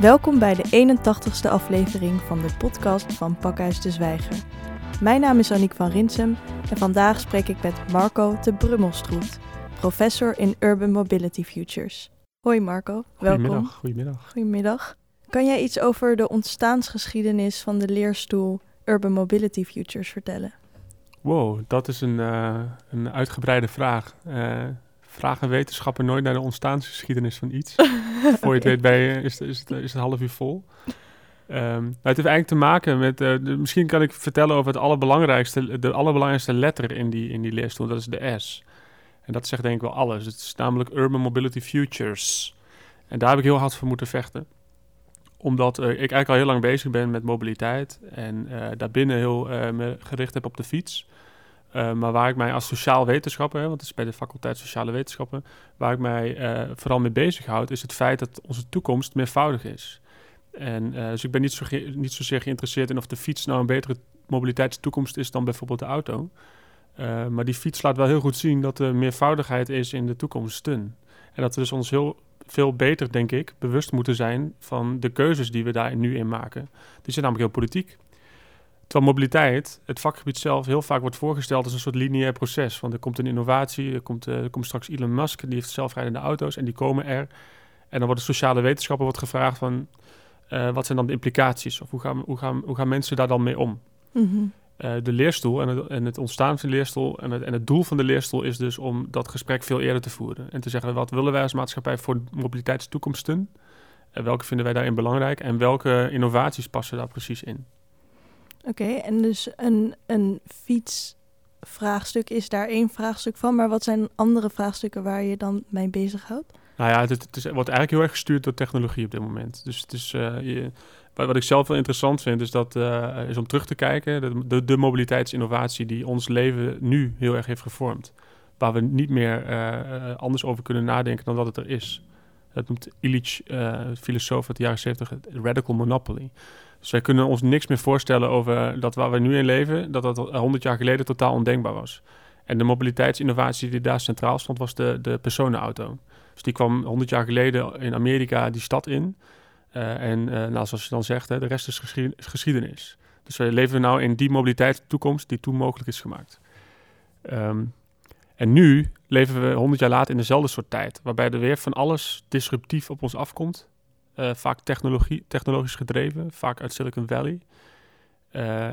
Welkom bij de 81ste aflevering van de podcast van Pakhuis de Zwijger. Mijn naam is Aniek van Rinsem en vandaag spreek ik met Marco de Brummelstroet, professor in Urban Mobility Futures. Hoi Marco, welkom. Goedemiddag. Goedemiddag. Goedemiddag. Kan jij iets over de ontstaansgeschiedenis van de leerstoel Urban Mobility Futures vertellen? Wow, dat is een, uh, een uitgebreide vraag. Uh, vragen wetenschappen nooit naar de ontstaansgeschiedenis van iets. Voor je het weet bij je, is, is, het, is het half uur vol. Um, het heeft eigenlijk te maken met... Uh, de, misschien kan ik vertellen over het allerbelangrijkste, de allerbelangrijkste letter in die, in die leerstoel. Dat is de S. En dat zegt denk ik wel alles. Het is namelijk Urban Mobility Futures. En daar heb ik heel hard voor moeten vechten omdat uh, ik eigenlijk al heel lang bezig ben met mobiliteit en uh, daarbinnen heel me gericht heb op de fiets. Maar waar ik mij als sociaal wetenschapper, want het is bij de faculteit Sociale Wetenschappen, waar ik mij vooral mee bezighoud, is het feit dat onze toekomst meervoudig is. En dus ik ben niet, zo niet zozeer geïnteresseerd in of de fiets nou een betere mobiliteitstoekomst is dan bijvoorbeeld de auto. maar die fiets laat wel heel goed zien dat er meervoudigheid is in de toekomsten. En dat we dus ons heel veel beter, denk ik, bewust moeten zijn van de keuzes die we daar nu in maken. Die zijn namelijk heel politiek. Terwijl mobiliteit, het vakgebied zelf, heel vaak wordt voorgesteld als een soort lineair proces. Want er komt een innovatie, er komt, uh, er komt straks Elon Musk, die heeft zelfrijdende auto's en die komen er. En dan wordt de sociale wetenschapper wordt gevraagd van, uh, wat zijn dan de implicaties? Of hoe gaan, hoe gaan, hoe gaan mensen daar dan mee om? Mm -hmm. Uh, de leerstoel en het, en het, ontstaan van de leerstoel en het, en het doel van de leerstoel is dus om dat gesprek veel eerder te voeren. En te zeggen, wat willen wij als maatschappij voor mobiliteitstoekomsten? En welke vinden wij daarin belangrijk? En welke innovaties passen daar precies in? Oké, en dus een, fietsvraagstuk is daar één vraagstuk van. Maar wat zijn andere vraagstukken waar je dan mee bezighoudt? Nou ja, het, het, is, wordt eigenlijk heel erg gestuurd door technologie op dit moment. Dus het is... Je, wat ik zelf wel interessant vind, is, dat, uh, is om terug te kijken. De, de, mobiliteitsinnovatie die ons leven nu heel erg heeft gevormd. Waar we niet meer uh, anders over kunnen nadenken dan dat het er is. Dat noemt Illich, filosoof uit de jaren 70, het radical monopoly. Dus wij kunnen ons niks meer voorstellen over dat waar we nu in leven, dat dat 100 jaar geleden totaal ondenkbaar was. En de mobiliteitsinnovatie die daar centraal stond, was de, de personenauto. Dus die kwam 100 jaar geleden in Amerika die stad in. Uh, en uh, zoals je dan zegt, hè, de rest is geschiedenis. Dus we leven nou in die mobiliteitstoekomst die toen mogelijk is gemaakt. Um, en nu leven we honderd jaar later in dezelfde soort tijd, waarbij er weer van alles disruptief op ons afkomt. Uh, vaak technologie, technologisch gedreven, vaak uit Silicon Valley.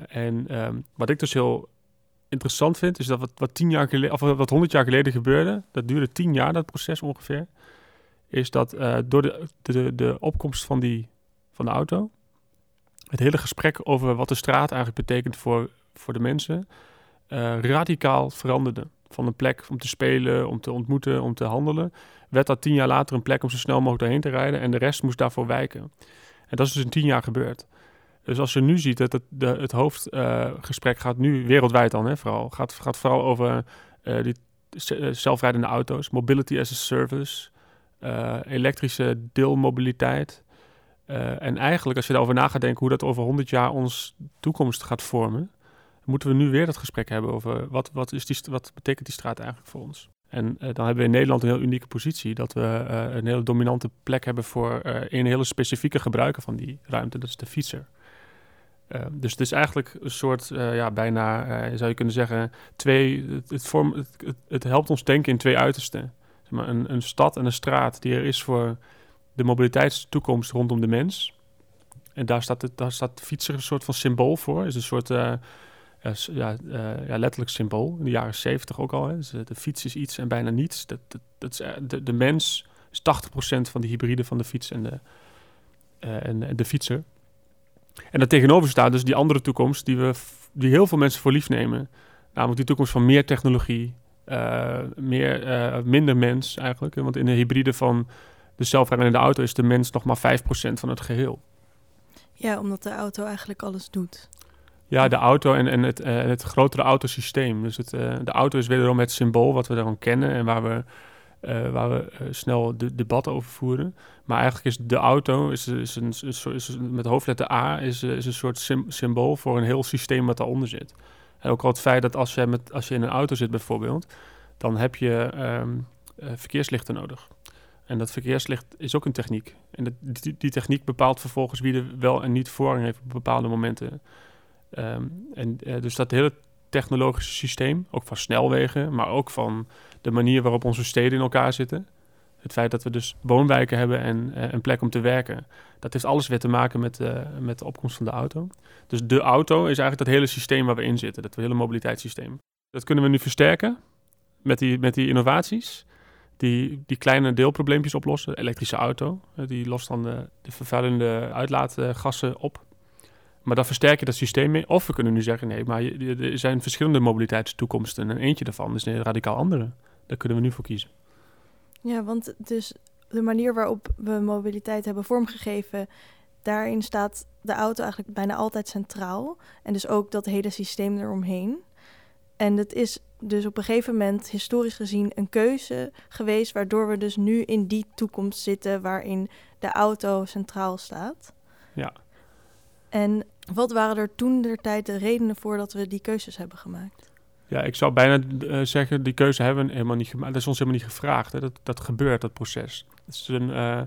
en um, wat ik dus heel interessant vind, is dat wat, wat tien jaar geleden, of wat honderd jaar geleden gebeurde, dat duurde tien jaar, dat proces ongeveer is dat uh, door de, de, de opkomst van, die, van de auto, het hele gesprek over wat de straat eigenlijk betekent voor, voor de mensen, radicaal veranderde. Van een plek om te spelen, om te ontmoeten, om te handelen, werd dat tien jaar later een plek om zo snel mogelijk doorheen te rijden en de rest moest daarvoor wijken. En dat is dus in tien jaar gebeurd. Dus als je nu ziet dat het, het hoofdgesprek uh, gaat nu wereldwijd dan, hè, vooral, gaat, gaat vooral over uh, die zelfrijdende auto's, mobility as a service, uh, elektrische deelmobiliteit. En eigenlijk, als je daarover na gaat denken hoe dat over 100 jaar ons toekomst gaat vormen, moeten we nu weer dat gesprek hebben over wat, wat, is die, wat betekent die straat eigenlijk voor ons. En uh, dan hebben we in Nederland een heel unieke positie, dat we een hele dominante plek hebben voor een hele specifieke gebruiker van die ruimte, dat is de fietser. dus het is eigenlijk een soort, ja, bijna, zou je kunnen zeggen, twee, het, het, vorm, het, het, helpt ons denken in twee uitersten maar, een, een stad en een straat die er is voor de mobiliteitstoekomst rondom de mens. En daar staat, het, daar staat de fietser een soort van symbool voor. Is een soort uh, ja, uh, ja, letterlijk symbool. In de jaren zeventig ook al. Hè. Dus, de fiets is iets en bijna niets. Dat, dat, dat is, de, de mens is 80% van de hybride van de fiets en de, en, de fietser. En daar tegenover staat dus die andere toekomst die, we, die heel veel mensen voor lief nemen. Namelijk die toekomst van meer technologie, meer, minder mens eigenlijk. Want in de hybride van de zelfrijdende auto is de mens nog maar 5% van het geheel. Ja, omdat de auto eigenlijk alles doet. Ja, de auto en, en het, uh, het grotere autosysteem. Dus het, de auto is wederom het symbool wat we daarvan kennen en waar we, waar we snel de debat over voeren. Maar eigenlijk is de auto, is, is een, is, met hoofdletter A, is, is een soort symbool voor een heel systeem wat daaronder zit. En ook al het feit dat als je, met, als je in een auto zit bijvoorbeeld, dan heb je uh, verkeerslichten nodig. En dat verkeerslicht is ook een techniek. En die, die, techniek bepaalt vervolgens wie er wel en niet voorrang heeft op bepaalde momenten. Ehm, en uh, dus dat hele technologische systeem, ook van snelwegen, maar ook van de manier waarop onze steden in elkaar zitten. Het feit dat we dus woonwijken hebben en uh, een plek om te werken. Dat heeft alles weer te maken met, uh, met de opkomst van de auto. Dus de auto is eigenlijk dat hele systeem waar we in zitten. Dat hele mobiliteitssysteem. Dat kunnen we nu versterken met die, met die innovaties. Die, die kleine deelprobleempjes oplossen. De elektrische auto, die lost dan de vervuilende uitlaatgassen op. Maar dan versterk je dat systeem mee. Of we kunnen nu zeggen, nee, maar er zijn verschillende mobiliteitstoekomsten. En eentje daarvan is een radicaal andere. Daar kunnen we nu voor kiezen. Ja, want dus de manier waarop we mobiliteit hebben vormgegeven, daarin staat de auto eigenlijk bijna altijd centraal. En dus ook dat hele systeem eromheen. En het is dus op een gegeven moment historisch gezien een keuze geweest, waardoor we dus nu in die toekomst zitten waarin de auto centraal staat. Ja. En wat waren er toen der tijd de redenen voor dat we die keuzes hebben gemaakt? Ja, ik zou bijna uh, zeggen, die keuze hebben we helemaal niet gemaakt. Dat is ons helemaal niet gevraagd. Hè. Dat, dat gebeurt, dat proces. Het is een uh,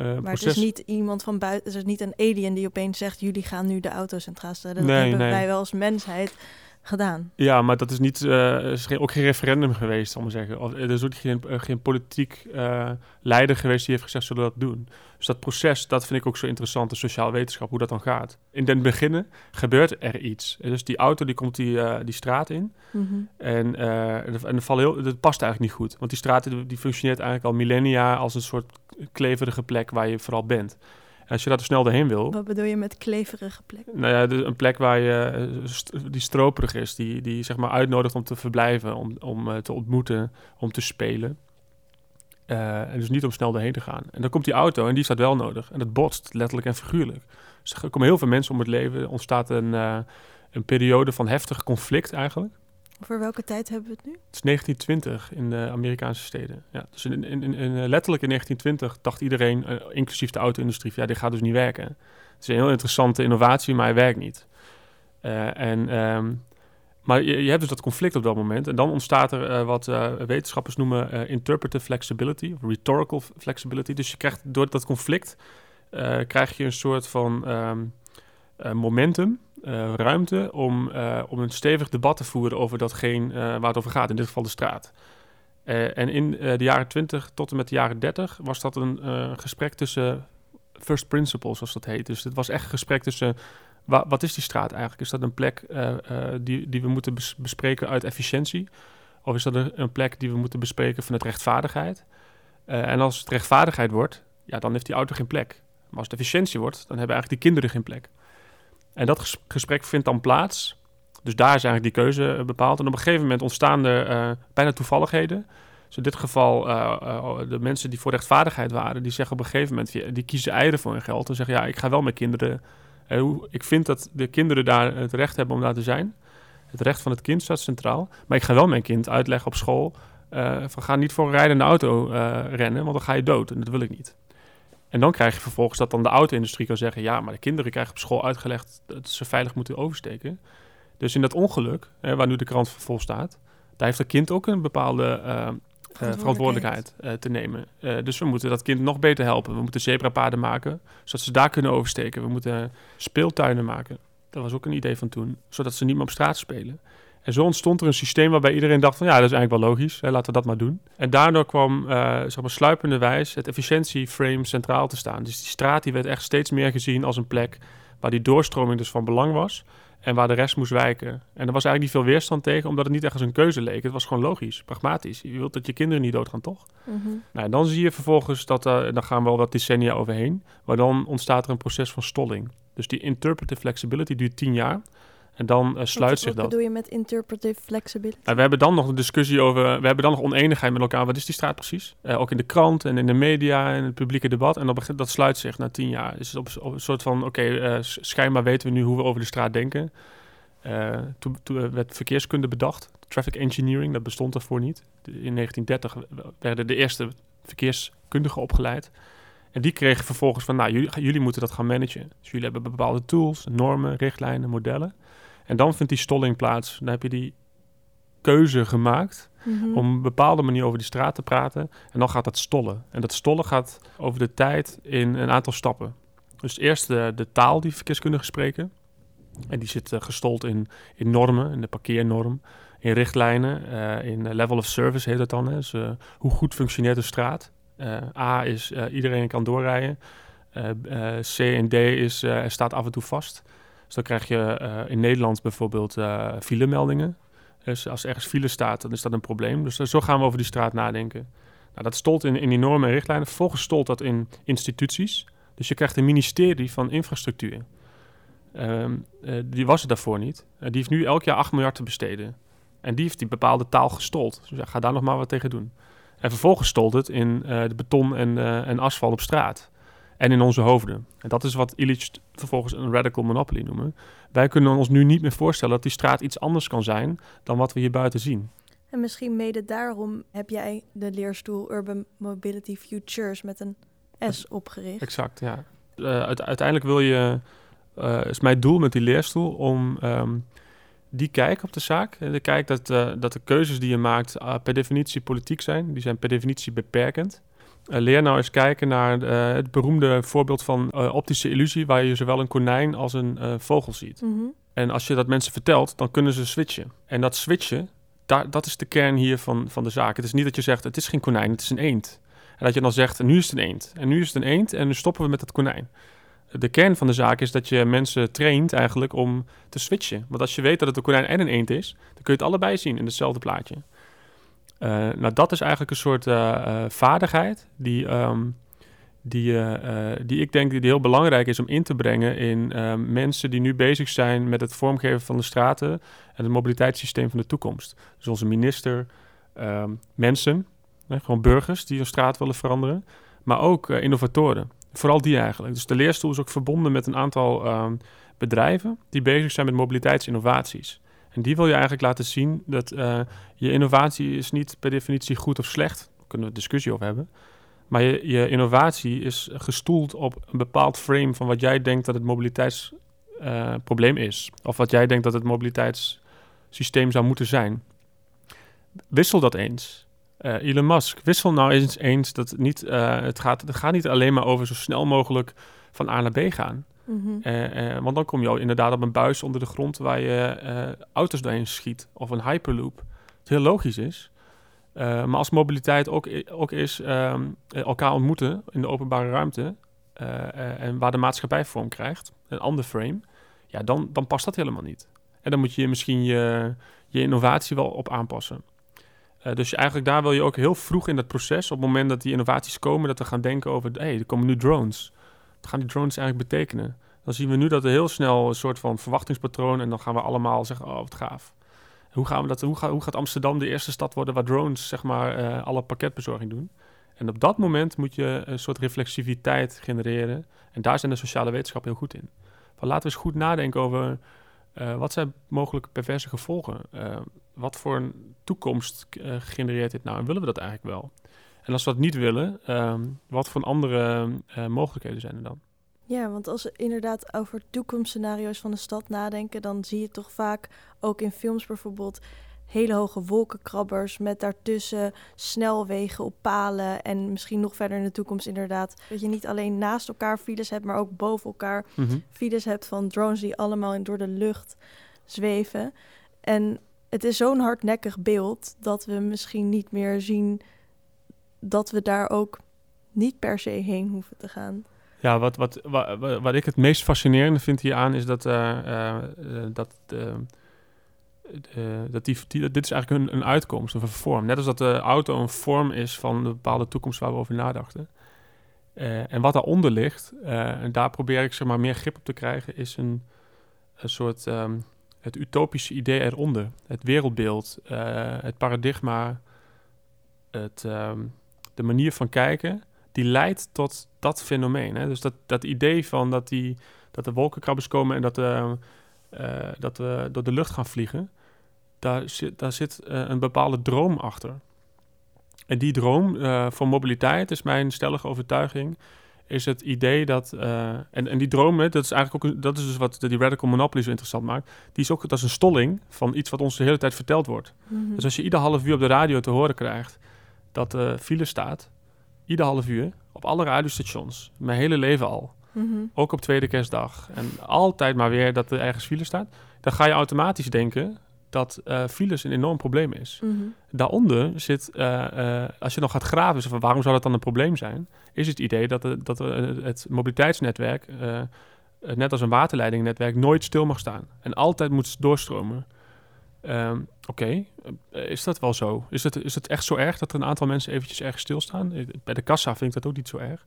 uh, maar het is niet iemand van buiten, het is niet een alien die opeens zegt, jullie gaan nu de auto centraal stellen. Dat nee, hebben nee. wij wel als mensheid gedaan. Ja, maar dat is niet, uh, is ook geen referendum geweest, zal ik maar zeggen. Of, er is ook geen, uh, geen politiek uh, leider geweest die heeft gezegd, zullen we dat doen? Dus dat proces, dat vind ik ook zo interessant, de sociaal wetenschap, hoe dat dan gaat. In den beginnen gebeurt er iets. Dus die auto die komt die, die straat in mm -hmm. en, en, en heel, dat past eigenlijk niet goed. Want die straat die functioneert eigenlijk al millennia als een soort kleverige plek waar je vooral bent als je daar snel doorheen wil... Wat bedoel je met kleverige plek? Nou ja, een plek waar je, eh, die stroperig is, die, die zeg maar uitnodigt om te verblijven, om, om uh, te ontmoeten, om te spelen. Uh, en dus niet om snel doorheen te gaan. En dan komt die auto en die staat wel nodig. En dat botst, letterlijk en figuurlijk. Dus er komen heel veel mensen om het leven. Er ontstaat een, uh, een periode van heftig conflict eigenlijk. Voor welke tijd hebben we het nu? Het is 1920 in de Amerikaanse steden. Ja, dus in, in, in, in letterlijk in 1920 dacht iedereen, uh, inclusief de auto-industrie, ja, dit gaat dus niet werken. Het is een heel interessante innovatie, maar hij werkt niet. Uh, en, um, maar je, hebt dus dat conflict op dat moment. En dan ontstaat er wat wetenschappers noemen interpretive flexibility, of rhetorical flexibility. Dus je krijgt door dat conflict, krijg je een soort van um, momentum uh, ruimte om, uh, om een stevig debat te voeren over datgene uh, waar het over gaat, in dit geval de straat. en in de jaren 20 tot en met de jaren 30 was dat een gesprek tussen first principles, zoals dat heet. Dus het was echt een gesprek tussen wa wat is die straat eigenlijk? Is dat een plek die, die we moeten bes bespreken uit efficiëntie? Of is dat een plek die we moeten bespreken vanuit rechtvaardigheid? en als het rechtvaardigheid wordt, ja, dan heeft die auto geen plek. Maar als het efficiëntie wordt, dan hebben eigenlijk die kinderen geen plek. En dat gesprek vindt dan plaats. Dus daar is eigenlijk die keuze eh, bepaald. En op een gegeven moment ontstaan er uh, bijna toevalligheden. Dus in dit geval, uh, de mensen die voor rechtvaardigheid waren, die zeggen op een gegeven moment, die kiezen eieren voor hun geld. En zeggen, ja, ik ga wel mijn kinderen... ik vind dat de kinderen daar het recht hebben om daar te zijn. Het recht van het kind staat centraal. Maar ik ga wel mijn kind uitleggen op school, van ga niet voor een rijdende auto rennen, want dan ga je dood. En dat wil ik niet. En dan krijg je vervolgens dat dan de auto-industrie kan zeggen... ja, maar de kinderen krijgen op school uitgelegd dat ze veilig moeten oversteken. Dus in dat ongeluk, hè, waar nu de krant vol staat... daar heeft dat kind ook een bepaalde uh, verantwoordelijkheid uh, te nemen. dus we moeten dat kind nog beter helpen. We moeten zebrapaden maken, zodat ze daar kunnen oversteken. We moeten speeltuinen maken. Dat was ook een idee van toen, zodat ze niet meer op straat spelen. En zo ontstond er een systeem waarbij iedereen dacht van ja, dat is eigenlijk wel logisch, hè, laten we dat maar doen. En daardoor kwam, uh, zeg maar, sluipende wijs het efficiëntieframe centraal te staan. Dus die straat die werd echt steeds meer gezien als een plek waar die doorstroming dus van belang was en waar de rest moest wijken. En er was eigenlijk niet veel weerstand tegen, omdat het niet echt als een keuze leek. Het was gewoon logisch, pragmatisch. Je wilt dat je kinderen niet doodgaan, toch? Mm -hmm. Nou, dan zie je vervolgens dat, uh, dan gaan we al wat decennia overheen, maar dan ontstaat er een proces van stolling. Dus die interpretive flexibility duurt tien jaar. En dan uh, sluit wat, zich dat. Wat bedoel je met interpretive flexibility? We hebben dan nog een discussie over... We hebben dan nog oneenigheid met elkaar. Wat is die straat precies? Uh, ook in de krant en in de media en het publieke debat. En dat, dat sluit zich na tien jaar. Dus op, op een soort van... Oké, okay, uh, schijnbaar weten we nu hoe we over de straat denken. toen, toen werd verkeerskunde bedacht. Traffic engineering, dat bestond ervoor niet. In 1930 werden de eerste verkeerskundigen opgeleid. En die kregen vervolgens van... Nou, jullie, jullie moeten dat gaan managen. Dus jullie hebben bepaalde tools, normen, richtlijnen, modellen... En dan vindt die stolling plaats. Dan heb je die keuze gemaakt Mhm. om op een bepaalde manier over die straat te praten. En dan gaat dat stollen. En dat stollen gaat over de tijd in een aantal stappen. Dus eerst de, de taal die verkeerskundigen spreken. En die zit eh, gestold in, in normen, in de parkeernorm, in richtlijnen, eh, in eh, level of service heet het dan. Hè. Dus, hoe goed functioneert een straat? A is iedereen kan doorrijden. C en D is er staat af en toe vast. Dus dan krijg je eh, in Nederland bijvoorbeeld eh filemeldingen. Dus als ergens file staat, dan is dat een probleem. Dus eh, zo gaan we over die straat nadenken. Nou, dat stolt in, in die normen en richtlijnen. Vervolgens stolt dat in instituties. Dus je krijgt een ministerie van infrastructuur. Ehm, eh, die was het daarvoor niet. Die heeft nu elk jaar 8 miljard te besteden. En die heeft die bepaalde taal gestold. Dus ga daar nog maar wat tegen doen. En vervolgens stolt het in de beton en, en asfalt op straat. En in onze hoofden. En dat is wat Illich vervolgens een radical monopoly noemen. Wij kunnen ons nu niet meer voorstellen dat die straat iets anders kan zijn dan wat we hier buiten zien. En misschien mede daarom heb jij de leerstoel Urban Mobility Futures met een S opgericht. Exact, ja. Eh, uite- uiteindelijk wil je, eh, is mijn doel met die leerstoel om ehm, die kijk op de zaak. eh, De kijk dat, dat de keuzes die je maakt per definitie politiek zijn. Die zijn per definitie beperkend. Eh, leer nou eens kijken naar eh, het beroemde voorbeeld van eh, optische illusie, waar je zowel een konijn als een vogel ziet. Mhm. En als je dat mensen vertelt, dan kunnen ze switchen. En dat switchen, daar, dat is de kern hier van, van de zaak. Het is niet dat je zegt, het is geen konijn, het is een eend. En dat je dan zegt, nu is het een eend. En nu is het een eend en nu stoppen we met het konijn. De kern van de zaak is dat je mensen traint eigenlijk om te switchen. Want als je weet dat het een konijn en een eend is, dan kun je het allebei zien in hetzelfde plaatje. Eh, nou, dat is eigenlijk een soort eh, eh, vaardigheid die, ehm, die, die ik denk die heel belangrijk is om in te brengen in ehm, mensen die nu bezig zijn met het vormgeven van de straten en het mobiliteitssysteem van de toekomst. Dus onze minister, ehm, mensen, gewoon burgers die een straat willen veranderen, maar ook innovatoren. Vooral die eigenlijk. Dus de leerstoel is ook verbonden met een aantal bedrijven die bezig zijn met mobiliteitsinnovaties. En die wil je eigenlijk laten zien dat eh, je innovatie is niet per definitie goed of slecht. Daar kunnen we discussie over hebben. Maar je, je innovatie is gestoeld op een bepaald frame van wat jij denkt dat het mobiliteitsprobleem is. Of wat jij denkt dat het mobiliteitssysteem zou moeten zijn. Wissel dat eens. Eh, Elon Musk, wissel nou eens eens dat niet, eh, het, gaat, het gaat niet alleen maar over zo snel mogelijk van A naar B gaan. Mhm. Eh, eh, want dan kom je al inderdaad op een buis onder de grond waar je eh, auto's doorheen schiet. Of een hyperloop. Wat heel logisch is. Maar als mobiliteit ook, ook is ehm, eh, elkaar ontmoeten in de openbare ruimte. en waar de maatschappij vorm krijgt, een ander frame. Ja, dan, dan past dat helemaal niet. En dan moet je misschien je, je innovatie wel op aanpassen. Dus eigenlijk daar wil je ook heel vroeg in dat proces, op het moment dat die innovaties komen, dat we gaan denken over, hé, hey, er komen nu drones. Wat gaan die drones eigenlijk betekenen? Dan zien we nu dat er heel snel een soort van verwachtingspatroon en dan gaan we allemaal zeggen, oh, wat gaaf. Hoe, gaan we dat, hoe, gaat, Amsterdam de eerste stad worden waar drones zeg maar, eh, alle pakketbezorging doen? En op dat moment moet je een soort reflexiviteit genereren. En daar zijn de sociale wetenschappen heel goed in. Van laten we eens goed nadenken over eh, wat zijn mogelijke perverse gevolgen. Uh, wat voor een toekomst genereert dit nou? En willen we dat eigenlijk wel? En als we dat niet willen, um, wat voor andere uh, mogelijkheden zijn er dan? Ja, want als we inderdaad over toekomstscenario's van de stad nadenken, dan zie je toch vaak ook in films bijvoorbeeld hele hoge wolkenkrabbers met daartussen snelwegen op palen en misschien nog verder in de toekomst inderdaad dat je niet alleen naast elkaar files hebt, maar ook boven elkaar mm-hmm. files hebt van drones die allemaal in, door de lucht zweven. En het is zo'n hardnekkig beeld dat we misschien niet meer zien dat we daar ook niet per se heen hoeven te gaan. Ja, wat, wat, wat, wat ik het meest fascinerende vind hieraan is dat, uh, uh, dat, uh, dat die, dit is eigenlijk een, een uitkomst een vorm. Net als dat de auto een vorm is van een bepaalde toekomst waar we over nadachten. En wat daaronder ligt, en daar probeer ik zeg maar meer grip op te krijgen, is een, een soort um, het utopische idee eronder. Het wereldbeeld, het paradigma, het, um, de manier van kijken, die leidt tot dat fenomeen. Hè? Dus dat, dat idee van dat, die, dat de wolkenkrabbers komen en dat, dat we door de lucht gaan vliegen, daar zit, daar zit een bepaalde droom achter. En die droom uh, voor mobiliteit is mijn stellige overtuiging, is het idee dat... eh, en, en die droom, hè, dat is eigenlijk ook... Dat is dus wat die radical monopoly zo interessant maakt. Die is ook... Dat is een stolling van iets wat ons de hele tijd verteld wordt. Mhm. Dus als je ieder half uur op de radio te horen krijgt... dat de file staat... Ieder half uur... Op alle radiostations. Mijn hele leven al. Mhm. Ook op tweede kerstdag. En altijd maar weer dat er ergens file staat. Dan ga je automatisch denken dat eh, files een enorm probleem is. Mhm. Daaronder zit, eh, eh, als je nog gaat graven, van waarom zou dat dan een probleem zijn? Is het idee dat, de, dat het mobiliteitsnetwerk, net als een waterleidingnetwerk, nooit stil mag staan. En altijd moet doorstromen. Ehm, Oké, eh, is dat wel zo? Is het, is het echt zo erg dat er een aantal mensen eventjes ergens stilstaan? Eh, Bij de kassa vind ik dat ook niet zo erg.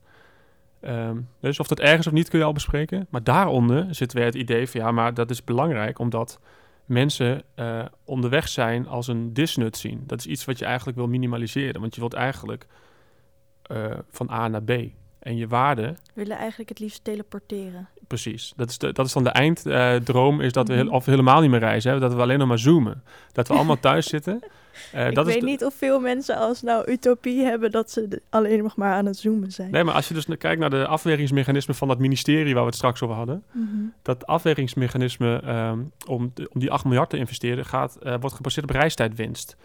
Ehm, dus of dat erg is of niet kun je al bespreken. Maar daaronder zit weer het idee van ja, maar dat is belangrijk omdat mensen eh, onderweg zijn als een disnut zien. Dat is iets wat je eigenlijk wil minimaliseren. Want je wilt eigenlijk van A naar B. En je waarde, willen eigenlijk het liefst teleporteren. Precies. Dat is, de, dat is dan de einddroom, is dat we, heel, Mhm. of we helemaal niet meer reizen. Hè? Dat we alleen nog maar zoomen. Dat we allemaal thuis zitten. Eh, ik dat is weet de- niet of veel mensen als nou utopie hebben dat ze de- alleen nog maar aan het zoomen zijn. Nee, maar als je dus kijkt naar de afwegingsmechanismen van dat ministerie waar we het straks over hadden. Mhm. Dat afwegingsmechanisme ehm, om, de- om die 8 miljard te investeren gaat, eh, wordt gebaseerd op reistijdwinst.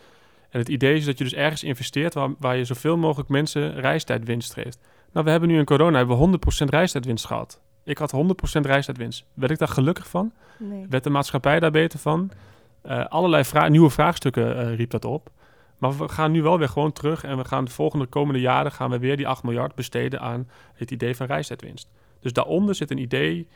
En het idee is dat je dus ergens investeert waar, waar je zoveel mogelijk mensen reistijdwinst geeft. Nou, we hebben nu in corona hebben we 100% reistijdwinst gehad. Ik had 100% reistijdwinst. Werd ik daar gelukkig van? Nee. Werd de maatschappij daar beter van? Eh, allerlei vra- nieuwe vraagstukken eh, riep dat op. Maar we gaan nu wel weer gewoon terug en we gaan de volgende komende jaren gaan we weer die 8 miljard besteden aan het idee van reistijdwinst. Dus daaronder zit een idee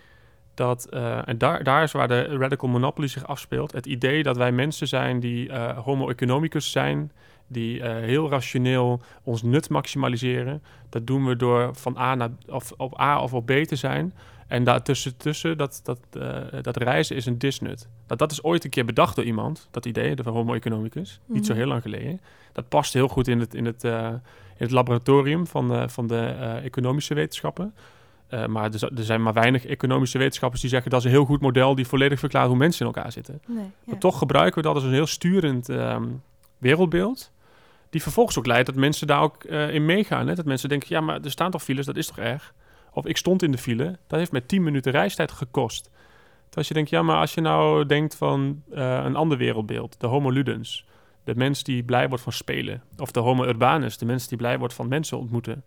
dat, eh, en daar, daar is waar de radical monopoly zich afspeelt, het idee dat wij mensen zijn die homo economicus zijn, die eh, heel rationeel ons nut maximaliseren. Dat doen we door van A naar of op A of op B te zijn. En daartussen tussen, dat, dat, eh, dat reizen is een disnut. Dat, dat is ooit een keer bedacht door iemand, dat idee, de homo economicus. Niet zo Mhm. heel lang geleden. Dat past heel goed in het, in het, eh, in het laboratorium van de, van de economische wetenschappen. Maar er, er zijn maar weinig economische wetenschappers die zeggen dat is een heel goed model die volledig verklaart hoe mensen in elkaar zitten. Nee, ja. Maar toch gebruiken we dat als een heel sturend ehm, wereldbeeld. Die vervolgens ook leidt dat mensen daar ook eh, in meegaan. Hè? Dat mensen denken, ja, maar er staan toch files, dat is toch erg? Of ik stond in de file, dat heeft mij 10 minuten reistijd gekost. Terwijl je denkt, ja, maar als je nou denkt van eh, een ander wereldbeeld, de homo ludens, de mens die blij wordt van spelen, of de homo urbanus, de mens die blij wordt van mensen ontmoeten.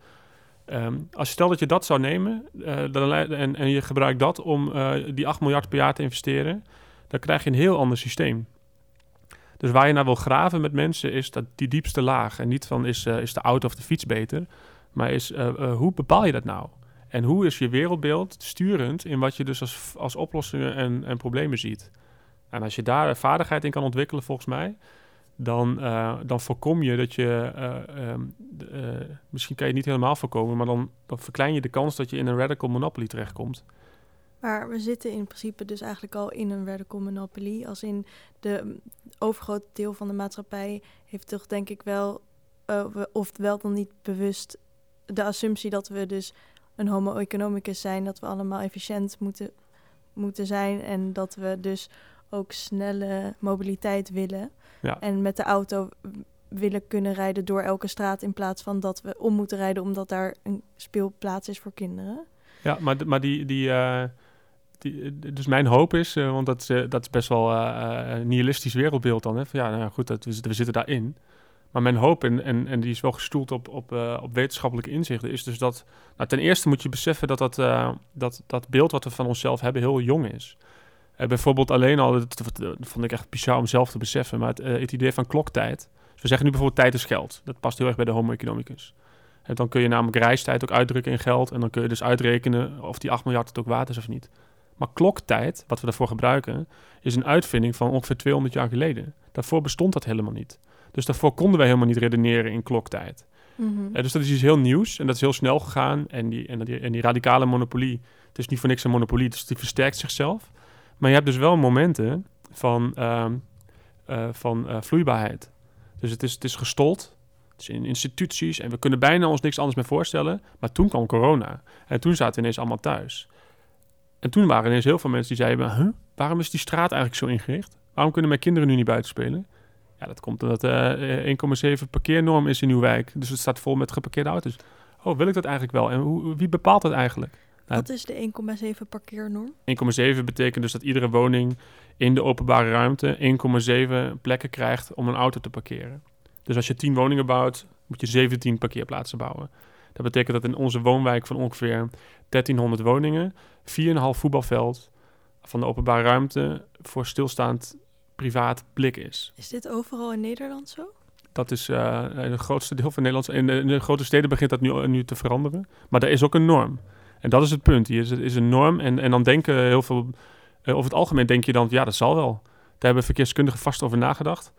Ehm, als stel dat je dat zou nemen eh, dan, en, en je gebruikt dat om die 8 miljard per jaar te investeren, dan krijg je een heel ander systeem. Dus waar je naar wil graven met mensen is dat die diepste laag. En niet van is, eh, is de auto of de fiets beter, maar is eh, eh, hoe bepaal je dat nou? En hoe is je wereldbeeld sturend in wat je dus als, als oplossingen en, en problemen ziet? En als je daar vaardigheid in kan ontwikkelen, volgens mij, dan, dan voorkom je dat je, eh, ehm, eh, misschien kan je het niet helemaal voorkomen, maar dan, dan verklein je de kans dat je in een radical monopoly terechtkomt. Maar we zitten in principe dus eigenlijk al in een radical monopoly. Als in de mm, overgrote deel van de maatschappij heeft toch denk ik wel, we- of wel dan niet bewust, de assumptie dat we dus een homo economicus zijn. Dat we allemaal efficiënt moeten, moeten zijn en dat we dus ook snelle mobiliteit willen. Ja. En met de auto willen kunnen rijden door elke straat in plaats van dat we om moeten rijden omdat daar een speelplaats is voor kinderen. Ja, maar, maar die, die, eh, dus mijn hoop is, eh, want dat, is, eh, dat is best wel eh, een nihilistisch wereldbeeld dan. Hè? Van, ja, nou goed, dat, we, zitten- daarin. Maar mijn hoop, en, en, die is wel gestoeld op, op, op wetenschappelijke inzichten, is dus dat... Nou, ten eerste moet je beseffen dat dat, dat dat beeld wat we van onszelf hebben heel jong is. Bijvoorbeeld alleen al, dat, vond ik echt bizar om zelf te beseffen, maar het, het idee van kloktijd. Dus we zeggen nu bijvoorbeeld tijd is geld. Dat past heel erg bij de homo economicus. En dan kun je namelijk reistijd ook uitdrukken in geld. En dan kun je dus uitrekenen of die 8 miljard het ook waard is of niet. Maar kloktijd, wat we daarvoor gebruiken, is een uitvinding van ongeveer 200 jaar geleden. Daarvoor bestond dat helemaal niet. Dus daarvoor konden wij helemaal niet redeneren in kloktijd. Mhm. Eh, dus dat is iets heel nieuws en dat is heel snel gegaan. En die, en die, en die radicale monopolie, het is niet voor niks een monopolie, dus die versterkt zichzelf. Maar je hebt dus wel momenten van, ehm, eh, van eh, vloeibaarheid. Dus het is, het is gestold, het is in instituties en we kunnen bijna ons niks anders meer voorstellen. Maar toen kwam corona en toen zaten we ineens allemaal thuis. En toen waren ineens heel veel mensen die zeiden, huh, waarom is die straat eigenlijk zo ingericht? Waarom kunnen mijn kinderen nu niet buiten spelen? Ja, dat komt omdat eh 1,7 parkeernorm is in uw wijk. Dus het staat vol met geparkeerde auto's. oh, wil ik dat eigenlijk wel? En hoe, wie bepaalt dat eigenlijk? Nou, Wat is de 1,7 parkeernorm? 1,7 betekent dus dat iedere woning in de openbare ruimte 1,7 plekken krijgt om een auto te parkeren. Dus als je 10 woningen bouwt, moet je 17 parkeerplaatsen bouwen. Dat betekent dat in onze woonwijk van ongeveer 1300 woningen 4,5 voetbalveld van de openbare ruimte voor stilstaand privaat blik is. Is dit overal in Nederland zo? Dat is uh, het grootste deel van Nederland. In de, in de, grote steden begint dat nu, nu te veranderen. Maar er is ook een norm. En dat is het punt. Hier is, is een norm. En, en dan denken heel veel. Uh, over het algemeen denk je dan, ja, dat zal wel. Daar hebben verkeerskundigen vast over nagedacht.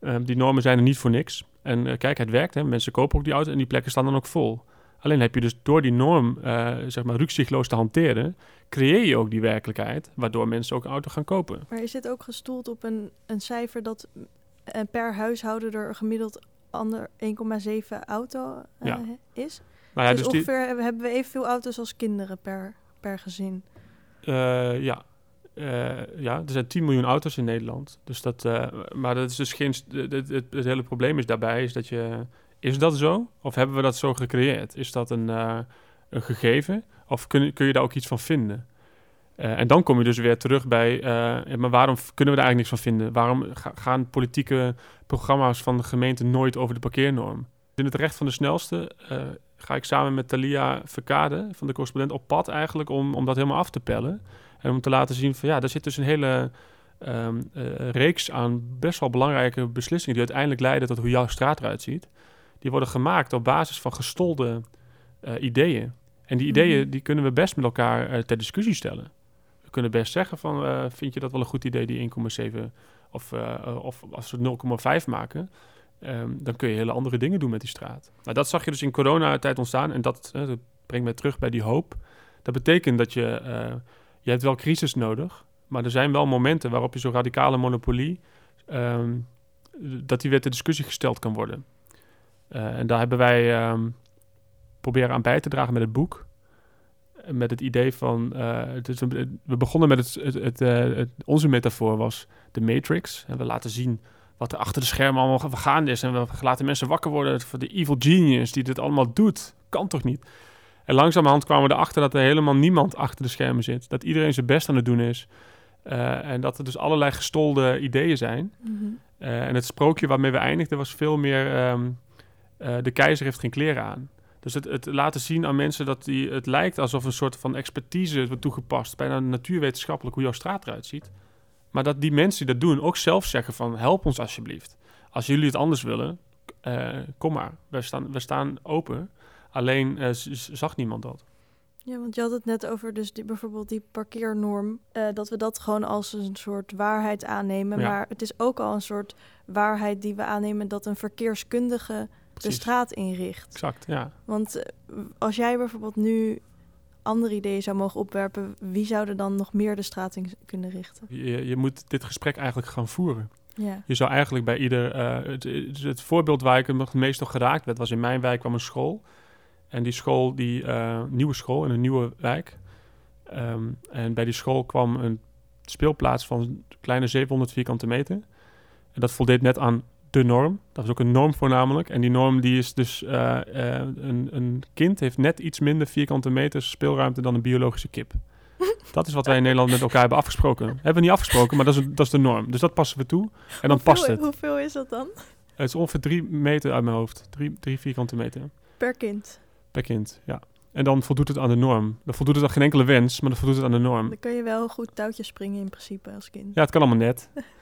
Uh, die normen zijn er niet voor niks. En uh, kijk, het werkt. Hè. Mensen kopen ook die auto en die plekken staan dan ook vol. Alleen heb je dus door die norm, zeg maar, rukzichtloos te hanteren, creëer je ook die werkelijkheid, waardoor mensen ook een auto gaan kopen. Maar is dit ook gestoeld op een, een cijfer dat per huishouden er gemiddeld ander 1,7 auto ja. is? Nou ja, dus, dus ongeveer die... hebben we evenveel auto's als kinderen per, per gezin. Uh, ja. Uh, ja, er zijn 10 miljoen auto's in Nederland. Dus dat, uh, maar dat is dus geen. Het, het, het, hele probleem is daarbij is dat je. Is dat zo? Of hebben we dat zo gecreëerd? Is dat een, een gegeven? Of kun, kun je daar ook iets van vinden? en dan kom je dus weer terug bij. maar waarom kunnen we daar eigenlijk niks van vinden? Waarom ga, gaan politieke programma's van de gemeente nooit over de parkeernorm? In het recht van de snelste ga ik samen met Thalia Verkade van de correspondent op pad eigenlijk om, om dat helemaal af te pellen. En om te laten zien van ja, daar zit dus een hele uh, reeks aan best wel belangrijke beslissingen die uiteindelijk leiden tot hoe jouw straat eruit ziet. Die worden gemaakt op basis van gestolde uh, ideeën. En die ideeën die kunnen we best met elkaar uh, ter discussie stellen. We kunnen best zeggen van vind je dat wel een goed idee die 1,7 of, of als we 0,5 maken. Um, dan kun je hele andere dingen doen met die straat. Nou, dat zag je dus in coronatijd ontstaan en dat, dat brengt mij terug bij die hoop. Dat betekent dat je, je hebt wel crisis nodig, maar er zijn wel momenten waarop je zo'n radicale monopolie, um, dat die weer ter discussie gesteld kan worden. Uh, en daar hebben wij um, proberen aan bij te dragen met het boek. Met het idee van, het is een, we begonnen met het, het, het, het, onze metafoor was de Matrix. En we laten zien wat er achter de schermen allemaal gaande is. En we laten mensen wakker worden voor de evil genius die dit allemaal doet. Kan toch niet? En langzamerhand kwamen we erachter dat er helemaal niemand achter de schermen zit. Dat iedereen zijn best aan het doen is. Uh, en dat er dus allerlei gestolde ideeën zijn. Mm -hmm. uh, en het sprookje waarmee we eindigden was veel meer... Um, uh, de keizer heeft geen kleren aan. Dus het, het, laten zien aan mensen dat die, het lijkt alsof een soort van expertise wordt toegepast... bijna natuurwetenschappelijk hoe jouw straat eruit ziet. Maar dat die mensen die dat doen ook zelf zeggen van help ons alsjeblieft. Als jullie het anders willen, uh, kom maar. We staan, we staan open. Alleen uh, zag niemand dat. Ja, want je had het net over dus die, bijvoorbeeld die parkeernorm. Uh, dat we dat gewoon als een soort waarheid aannemen. Ja. Maar het is ook al een soort waarheid die we aannemen dat een verkeerskundige Precies. de straat inricht. Exact, ja. Want als jij bijvoorbeeld nu andere ideeën zou mogen opwerpen, wie zou er dan nog meer de straat in kunnen richten? Je, je moet dit gesprek eigenlijk gaan voeren. Ja. Je zou eigenlijk bij ieder... Uh, het, het, voorbeeld waar ik het meest door geraakt werd, was in mijn wijk kwam een school. En die school, die uh, nieuwe school in een nieuwe wijk. Um, en bij die school kwam een speelplaats van een kleine 700 vierkante meter. En dat voldeed net aan de norm. Dat is ook een norm voornamelijk. En die norm die is dus... Uh, uh, een, een kind heeft net iets minder vierkante meters speelruimte dan een biologische kip. Dat is wat wij in Nederland met elkaar hebben afgesproken. Hebben we niet afgesproken, maar dat is, dat is de norm. Dus dat passen we toe. En dan hoeveel, past het. Hoeveel is dat dan? Het is ongeveer drie meter uit mijn hoofd. Drie, drie vierkante meter. Per kind? Per kind, ja. En dan voldoet het aan de norm. Dan voldoet het aan geen enkele wens, maar dan voldoet het aan de norm. Dan kun je wel goed touwtjes springen in principe als kind. Ja, het kan allemaal net.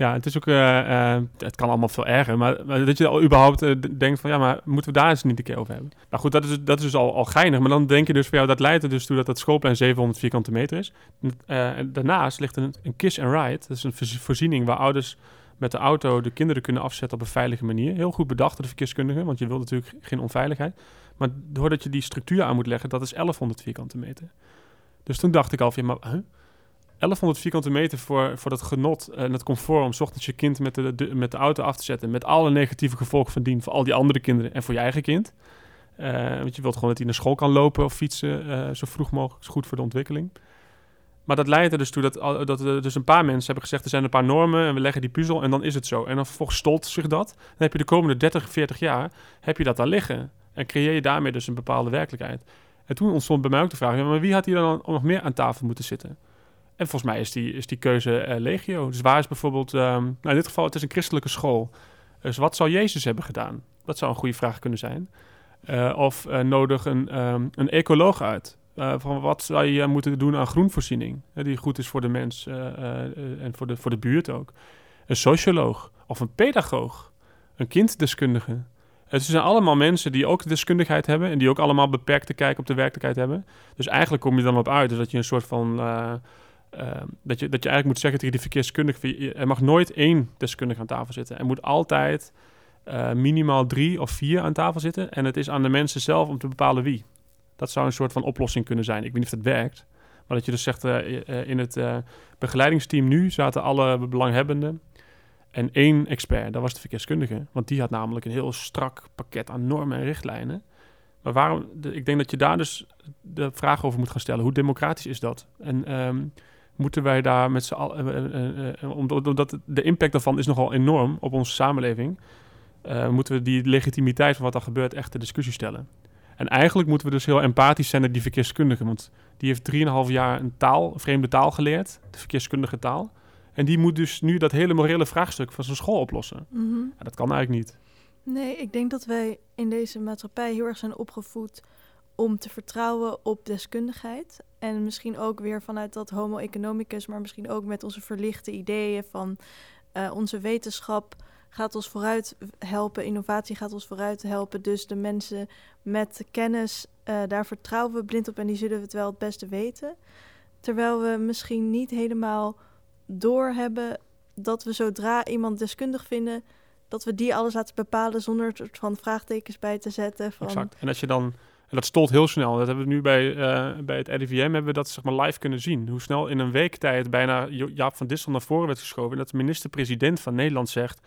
Ja, het is ook, uh, uh, het kan allemaal veel erger, maar, dat je al überhaupt uh, denkt van ja, maar moeten we daar eens niet een keer over hebben? Nou goed, dat is, dat is dus al, al geinig, maar dan denk je dus van ja, dat leidt er dus toe dat dat schoolplein 700 vierkante meter is. en daarnaast ligt een, een kiss and ride, dat is een voorziening waar ouders met de auto de kinderen kunnen afzetten op een veilige manier. Heel goed bedacht door de verkeerskundigen, want je wilt natuurlijk geen onveiligheid. Maar doordat je die structuur aan moet leggen, dat is 1100 vierkante meter. Dus toen dacht ik al van ja, maar... 1100 vierkante meter voor, voor dat genot en het comfort om ochtends je kind met de, met de auto af te zetten. Met alle negatieve gevolgen van dien voor al die andere kinderen en voor je eigen kind. Uh, want je wilt gewoon dat hij naar school kan lopen of fietsen uh, zo vroeg mogelijk. is goed voor de ontwikkeling. Maar dat leidt er dus toe dat, dat er dus een paar mensen hebben gezegd... er zijn een paar normen en we leggen die puzzel en dan is het zo. En dan vervolgens zich dat. Dan heb je de komende 30, 40 jaar heb je dat daar liggen. En creëer je daarmee dus een bepaalde werkelijkheid. En toen ontstond bij mij ook de vraag, maar wie had hier dan nog meer aan tafel moeten zitten? En volgens mij is die, is die keuze uh, legio. Dus waar is bijvoorbeeld, um, nou in dit geval, het is een christelijke school. Dus wat zou Jezus hebben gedaan? Dat zou een goede vraag kunnen zijn. Uh, of uh, nodig een, um, een ecoloog uit. van wat zou je moeten doen aan groenvoorziening? die goed is voor de mens en voor de, voor de buurt ook. Een socioloog of een pedagoog. Een kinddeskundige. Het zijn allemaal mensen die ook deskundigheid hebben en die ook allemaal beperkte kijk op de werkelijkheid hebben. Dus eigenlijk kom je dan op uit dus dat je een soort van. Uh, dat, je, dat je eigenlijk moet zeggen tegen die verkeerskundige: er mag nooit één deskundige aan tafel zitten. Er moet altijd uh, minimaal drie of vier aan tafel zitten. En het is aan de mensen zelf om te bepalen wie. Dat zou een soort van oplossing kunnen zijn. Ik weet niet of dat werkt. Maar dat je dus zegt: in het begeleidingsteam nu zaten alle belanghebbenden en één expert, dat was de verkeerskundige. Want die had namelijk een heel strak pakket aan normen en richtlijnen. Maar waarom, ik denk dat je daar dus de vraag over moet gaan stellen. Hoe democratisch is dat? En um, moeten wij daar met z'n allen... Uh, uh, uh, omdat de impact daarvan is nogal enorm op onze samenleving... moeten we die legitimiteit van wat er gebeurt echt ter discussie stellen. En eigenlijk moeten we dus heel empathisch zijn naar die verkeerskundige. Want die heeft 3,5 jaar een taal, een vreemde taal geleerd. De verkeerskundige taal. En die moet dus nu dat hele morele vraagstuk van zijn school oplossen. Mhm. Ja, dat kan eigenlijk niet. Nee, ik denk dat wij in deze maatschappij heel erg zijn opgevoed om te vertrouwen op deskundigheid. En misschien ook weer vanuit dat homo economicus, maar misschien ook met onze verlichte ideeën van uh, onze wetenschap gaat ons vooruit helpen, innovatie gaat ons vooruit helpen. Dus de mensen met kennis, uh, daar vertrouwen we blind op en die zullen het wel het beste weten. Terwijl we misschien niet helemaal doorhebben dat we zodra iemand deskundig vinden, dat we die alles laten bepalen zonder er van vraagtekens bij te zetten. Van... En als je dan, en dat stolt heel snel. Dat hebben we nu bij, uh, bij het RIVM hebben we dat zeg maar live kunnen zien. Hoe snel in een week tijd bijna Jaap van Dissel naar voren werd geschoven. En dat de minister-president van Nederland zegt,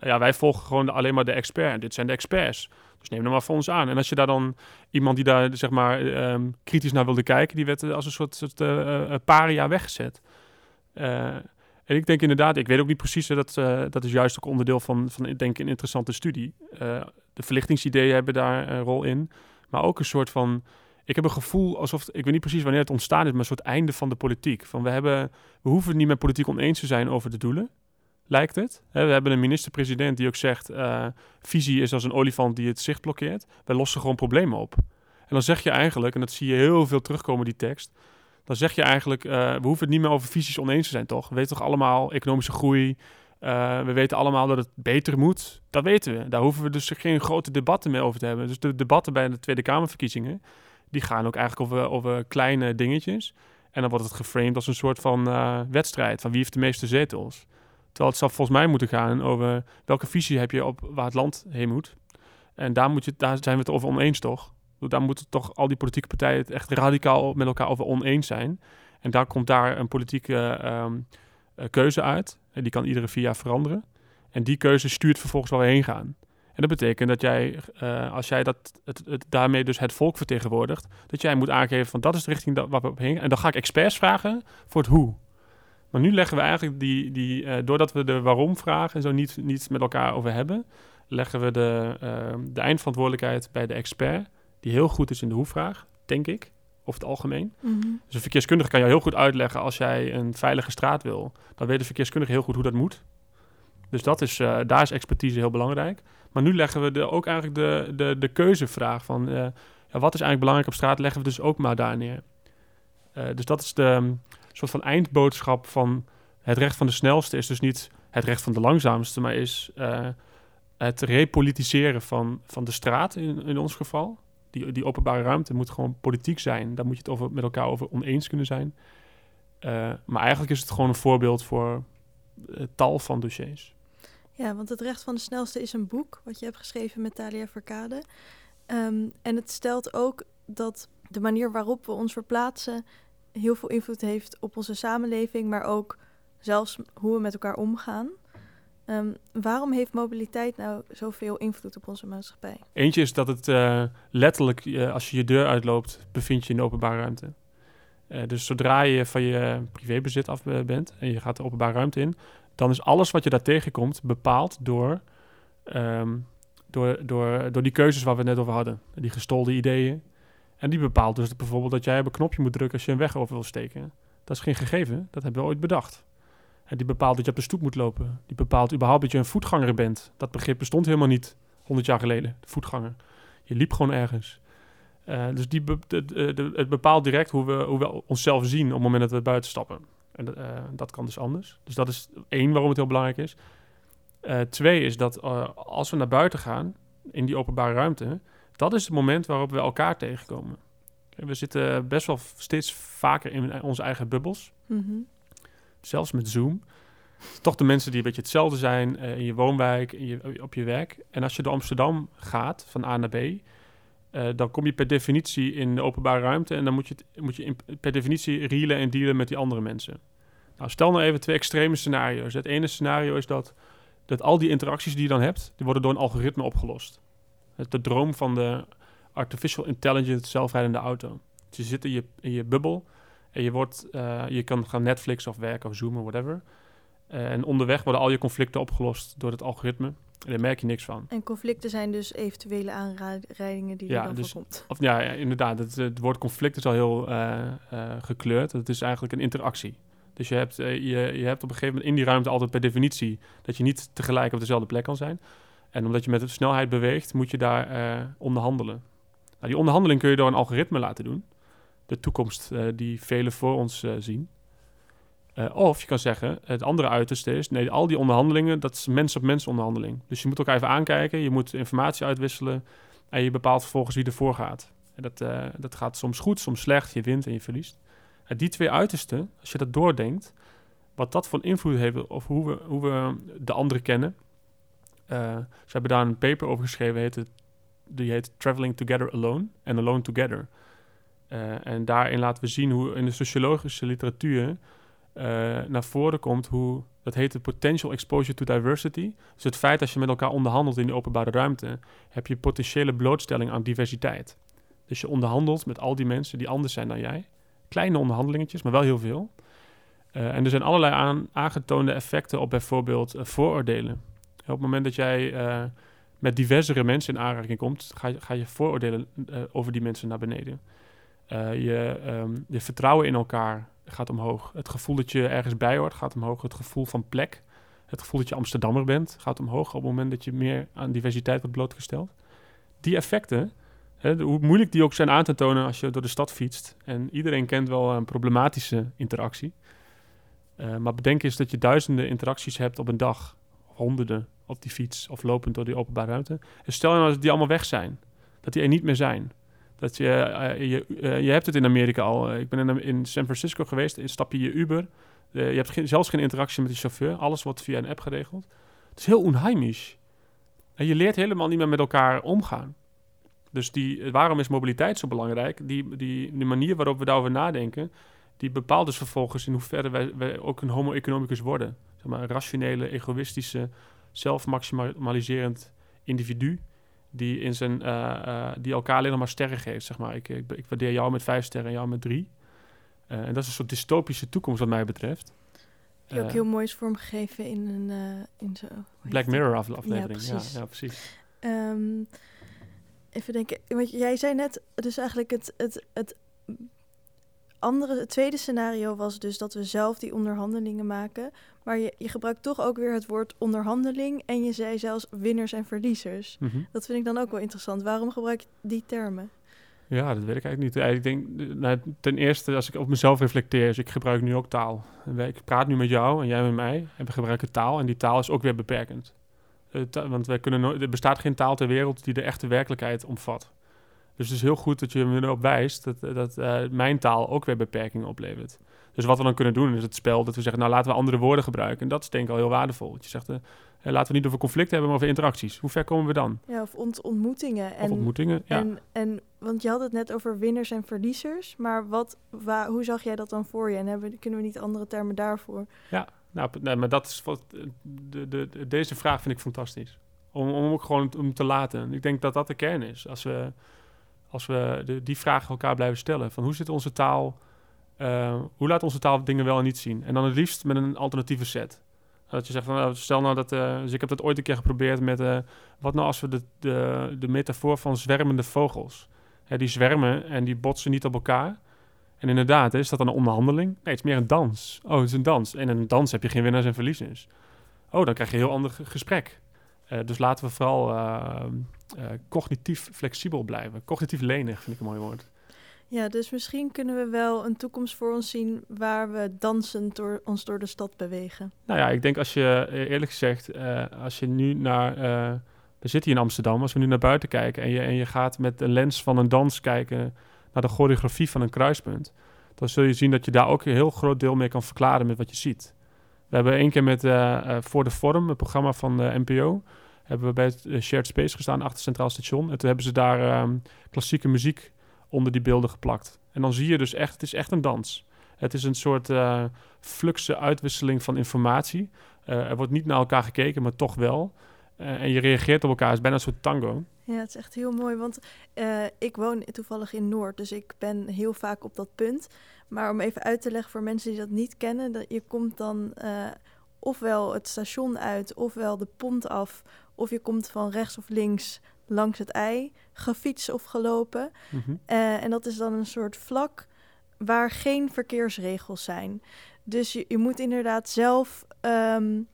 ja, wij volgen gewoon alleen maar de expert. En dit zijn de experts. Dus neem hem maar voor ons aan. En als je daar dan iemand die daar zeg maar um, kritisch naar wilde kijken, die werd als een soort, soort uh, paria weggezet. En ik denk inderdaad, ik weet ook niet precies, dat, dat is juist ook onderdeel van, van denk een interessante studie. De verlichtingsideeën hebben daar een rol in. Maar ook een soort van, ik heb een gevoel alsof, ik weet niet precies wanneer het ontstaan is, maar een soort einde van de politiek. Van we, hebben, we hoeven niet met politiek oneens te zijn over de doelen, lijkt het. we hebben een minister-president die ook zegt, uh, visie is als een olifant die het zicht blokkeert. Wij lossen gewoon problemen op. En dan zeg je eigenlijk, en dat zie je heel veel terugkomen die tekst dan zeg je eigenlijk, uh, we hoeven het niet meer over visies oneens te zijn, toch? We weten toch allemaal economische groei. Uh, we weten allemaal dat het beter moet. Dat weten we. Daar hoeven we dus geen grote debatten meer over te hebben. Dus de debatten bij de Tweede Kamerverkiezingen, die gaan ook eigenlijk over, kleine dingetjes. En dan wordt het geframed als een soort van uh, wedstrijd, van wie heeft de meeste zetels. Terwijl het zou volgens mij moeten gaan over welke visie heb je op waar het land heen moet. En daar, moet je, daar zijn we het over oneens, toch? Daar moeten toch al die politieke partijen het echt radicaal met elkaar over oneens zijn. En daar komt daar een politieke um, keuze uit. En die kan iedere vier jaar veranderen. En die keuze stuurt vervolgens waar we heen gaan. En dat betekent dat jij, uh, als jij dat, het, daarmee dus het volk vertegenwoordigt, dat jij moet aangeven van dat is de richting waar we op heen. En dan ga ik experts vragen voor het hoe. Maar nu leggen we eigenlijk die, die uh, doordat we de waarom vragen en zo niet, niet met elkaar over hebben, leggen we de, de eindverantwoordelijkheid bij de expert die heel goed is in de hoe-vraag, denk ik, over het algemeen. Mm -hmm. Dus een verkeerskundige kan je heel goed uitleggen als jij een veilige straat wil. Dan weet de verkeerskundige heel goed hoe dat moet. Dus dat is, uh, daar is expertise heel belangrijk. Maar nu leggen we de, ook eigenlijk de, de, de keuzevraag van... Uh, ja, wat is eigenlijk belangrijk op straat, leggen we dus ook maar daar neer. Uh, dus dat is de um, soort van eindboodschap van... het recht van de snelste is dus niet het recht van de langzaamste... maar is het repolitiseren van, van de straat in, in ons geval die, die openbare ruimte moet gewoon politiek zijn. Daar moet je het over, met elkaar over oneens kunnen zijn. Uh, maar eigenlijk is het gewoon een voorbeeld voor uh, tal van dossiers. Ja, want het recht van de snelste is een boek wat je hebt geschreven met Talia Verkade. Um, en het stelt ook dat de manier waarop we ons verplaatsen heel veel invloed heeft op onze samenleving, maar ook zelfs hoe we met elkaar omgaan. Um, waarom heeft mobiliteit nou zoveel invloed op onze maatschappij? Eentje is dat het uh, letterlijk, uh, als je je deur uitloopt, bevind je in de openbare ruimte. Uh, dus zodra je van je privébezit af bent en je gaat de openbare ruimte in, dan is alles wat je daar tegenkomt bepaald door um, door, door, door die keuzes waar we het net over hadden. Die gestolde ideeën. En die bepaalt dus bijvoorbeeld dat jij op een knopje moet drukken als je een weg over wil steken. Dat is geen gegeven, dat hebben we ooit bedacht. Die bepaalt dat je op de stoep moet lopen. Die bepaalt überhaupt dat je een voetganger bent. Dat begrip bestond helemaal niet 100 jaar geleden, de voetganger. Je liep gewoon ergens. Uh, dus die het bepaalt direct hoe we, hoe we onszelf zien op het moment dat we buiten stappen. En uh, dat kan dus anders. Dus dat is één waarom het heel belangrijk is. Uh, twee is dat als we naar buiten gaan, in die openbare ruimte, dat is het moment waarop we elkaar tegenkomen. We zitten best wel steeds vaker in onze eigen bubbels. Mm. Zelfs met Zoom. Toch de mensen die een beetje hetzelfde zijn uh, in je woonwijk, in je, op je werk. En als je door Amsterdam gaat, van A naar B, uh, dan kom je per definitie in de openbare ruimte. En dan moet je, moet je per definitie reelen en dealen met die andere mensen. Nou, stel nou even twee extreme scenario's. Het ene scenario is dat, dat al die interacties die je dan hebt, die worden door een algoritme opgelost. Het de droom van de artificial intelligence zelfrijdende auto. Dus je zit in je, in je bubbel en je, wordt, uh, je kan gaan Netflix of werken of zoomen, whatever. En onderweg worden al je conflicten opgelost door het algoritme. En daar merk je niks van. En conflicten zijn dus eventuele aanrijdingen die ja, er dan dus, voorkomt. Of, ja, ja, inderdaad. Het, het, woord conflict is al heel uh, gekleurd. Het is eigenlijk een interactie. Dus je hebt, je, je hebt op een gegeven moment in die ruimte altijd per definitie... dat je niet tegelijk op dezelfde plek kan zijn. En omdat je met de snelheid beweegt, moet je daar onderhandelen. Nou, die onderhandeling kun je door een algoritme laten doen. De toekomst uh, die velen voor ons uh, zien. Uh, of je kan zeggen, het andere uiterste is, nee, al die onderhandelingen, dat is mens-op-mens onderhandeling. Dus je moet elkaar even aankijken, je moet informatie uitwisselen en je bepaalt vervolgens wie ervoor gaat. En dat, dat gaat soms goed, soms slecht, je wint en je verliest. En die twee uitersten, als je dat doordenkt, wat dat voor invloed heeft op hoe we, hoe we de anderen kennen. ze hebben daar een paper over geschreven, heet het die heet Traveling Together Alone en Alone Together. Uh, en daarin laten we zien hoe in de sociologische literatuur uh, naar voren komt hoe, dat heet de potential exposure to diversity. Dus het feit dat je met elkaar onderhandelt in de openbare ruimte, heb je potentiële blootstelling aan diversiteit. Dus je onderhandelt met al die mensen die anders zijn dan jij. Kleine onderhandelingetjes, maar wel heel veel. Uh, en er zijn allerlei aan, aangetoonde effecten op bijvoorbeeld vooroordelen. Op het moment dat jij met diversere mensen in aanraking komt, ga je, ga je vooroordelen over die mensen naar beneden. Uh, je, um, je vertrouwen in elkaar gaat omhoog. Het gevoel dat je ergens bij hoort gaat omhoog. Het gevoel van plek. Het gevoel dat je Amsterdammer bent gaat omhoog op het moment dat je meer aan diversiteit wordt blootgesteld. Die effecten, hè, hoe moeilijk die ook zijn aan te tonen als je door de stad fietst. En iedereen kent wel een problematische interactie. Uh, maar bedenk eens dat je duizenden interacties hebt op een dag. Honderden op die fiets of lopend door die openbare ruimte. En stel nou dat die allemaal weg zijn. Dat die er niet meer zijn. Dat je, uh, je, uh, je hebt het in Amerika al. ik ben in, in, San Francisco geweest. Stap je je Uber. je hebt zelfs geen interactie met de chauffeur. Alles wordt via een app geregeld. Het is heel onheimisch. En je leert helemaal niet meer met elkaar omgaan. Dus die, waarom is mobiliteit zo belangrijk? Die, die, die manier waarop we daarover nadenken, die bepaalt dus vervolgens in hoeverre wij, wij ook een homo economicus worden. Zeg maar, een rationele, egoïstische, zelfmaximaliserend individu die, in zijn, uh, uh, die elkaar alleen nog maar sterren geeft. Zeg maar. ik, ik, ik waardeer jou met vijf sterren en jou met drie. Uh, en dat is een soort dystopische toekomst wat mij betreft. Die ook heel mooi is vormgegeven in een in zo, Black Mirror aflevering. Ja, precies. Ja, ja, precies. Um, even denken, want jij zei net, dus eigenlijk het, het, het andere, het tweede scenario was dus dat we zelf die onderhandelingen maken. Maar je, je gebruikt toch ook weer het woord onderhandeling. En je zei zelfs winnaars en verliezers. Mm -hmm. Dat vind ik dan ook wel interessant. Waarom gebruik je die termen? Ja, dat weet ik eigenlijk niet. Ik denk, nou, ten eerste, als ik op mezelf reflecteer, dus ik gebruik nu ook taal. Ik praat nu met jou en jij met mij en we gebruiken taal. En die taal is ook weer beperkend. Want wij kunnen nooit, er bestaat geen taal ter wereld die de echte werkelijkheid omvat. Dus het is heel goed dat je me erop wijst dat, dat uh, mijn taal ook weer beperkingen oplevert. Dus wat we dan kunnen doen is het spel dat we zeggen, nou laten we andere woorden gebruiken. En dat is denk ik al heel waardevol. Dat je zegt, uh, laten we niet over conflicten hebben, maar over interacties. Hoe ver komen we dan? Ja, of ont ontmoetingen. En, of ontmoetingen, ja. En, en, want je had het net over winnaars en verliezers. Maar wat, waar, hoe zag jij dat dan voor je? En hebben, kunnen we niet andere termen daarvoor? Ja, nou, nee, maar dat is wat, de, de, de, deze vraag vind ik fantastisch. Om, om ook gewoon om te laten. Ik denk dat dat de kern is. Als we als we de, die vragen elkaar blijven stellen. Van hoe zit onze taal, uh, hoe laat onze taal dingen wel en niet zien? En dan het liefst met een alternatieve set. Dat je zegt van, nou, stel nou dat, uh, dus ik heb dat ooit een keer geprobeerd met, uh, wat nou als we de, de, de metafoor van zwermende vogels, hè, die zwermen en die botsen niet op elkaar. En inderdaad, is dat dan een onderhandeling? Nee, het is meer een dans. Oh, het is een dans. En in een dans heb je geen winnaars en verliezers. Oh, dan krijg je een heel ander gesprek. Dus laten we vooral cognitief flexibel blijven. Cognitief lenig vind ik een mooi woord. Ja, dus misschien kunnen we wel een toekomst voor ons zien waar we dansend door, ons door de stad bewegen. Nou ja, ik denk als je eh, eerlijk gezegd, uh, als je nu naar. Uh, we zitten hier in Amsterdam, als we nu naar buiten kijken en je, en je gaat met een lens van een dans kijken naar de choreografie van een kruispunt, dan zul je zien dat je daar ook een heel groot deel mee kan verklaren met wat je ziet. We hebben één keer met Voor de Vorm, het programma van de NPO, hebben we bij het Shared Space gestaan achter Centraal Station. En toen hebben ze daar ehm, klassieke muziek onder die beelden geplakt. En dan zie je dus echt, het is echt een dans. Het is een soort uh, fluxe uitwisseling van informatie. Uh, er wordt niet naar elkaar gekeken, maar toch wel. Uh, en je reageert op elkaar. Het is bijna een soort tango. Ja, het is echt heel mooi. Want ik woon toevallig in Noord, dus ik ben heel vaak op dat punt. Maar om even uit te leggen voor mensen die dat niet kennen, dat je komt dan ofwel het station uit, ofwel de pont af, of je komt van rechts of links langs het ei gefietst of gelopen. Mhm. Eh, en dat is dan een soort vlak waar geen verkeersregels zijn. Dus je, je moet inderdaad zelf um,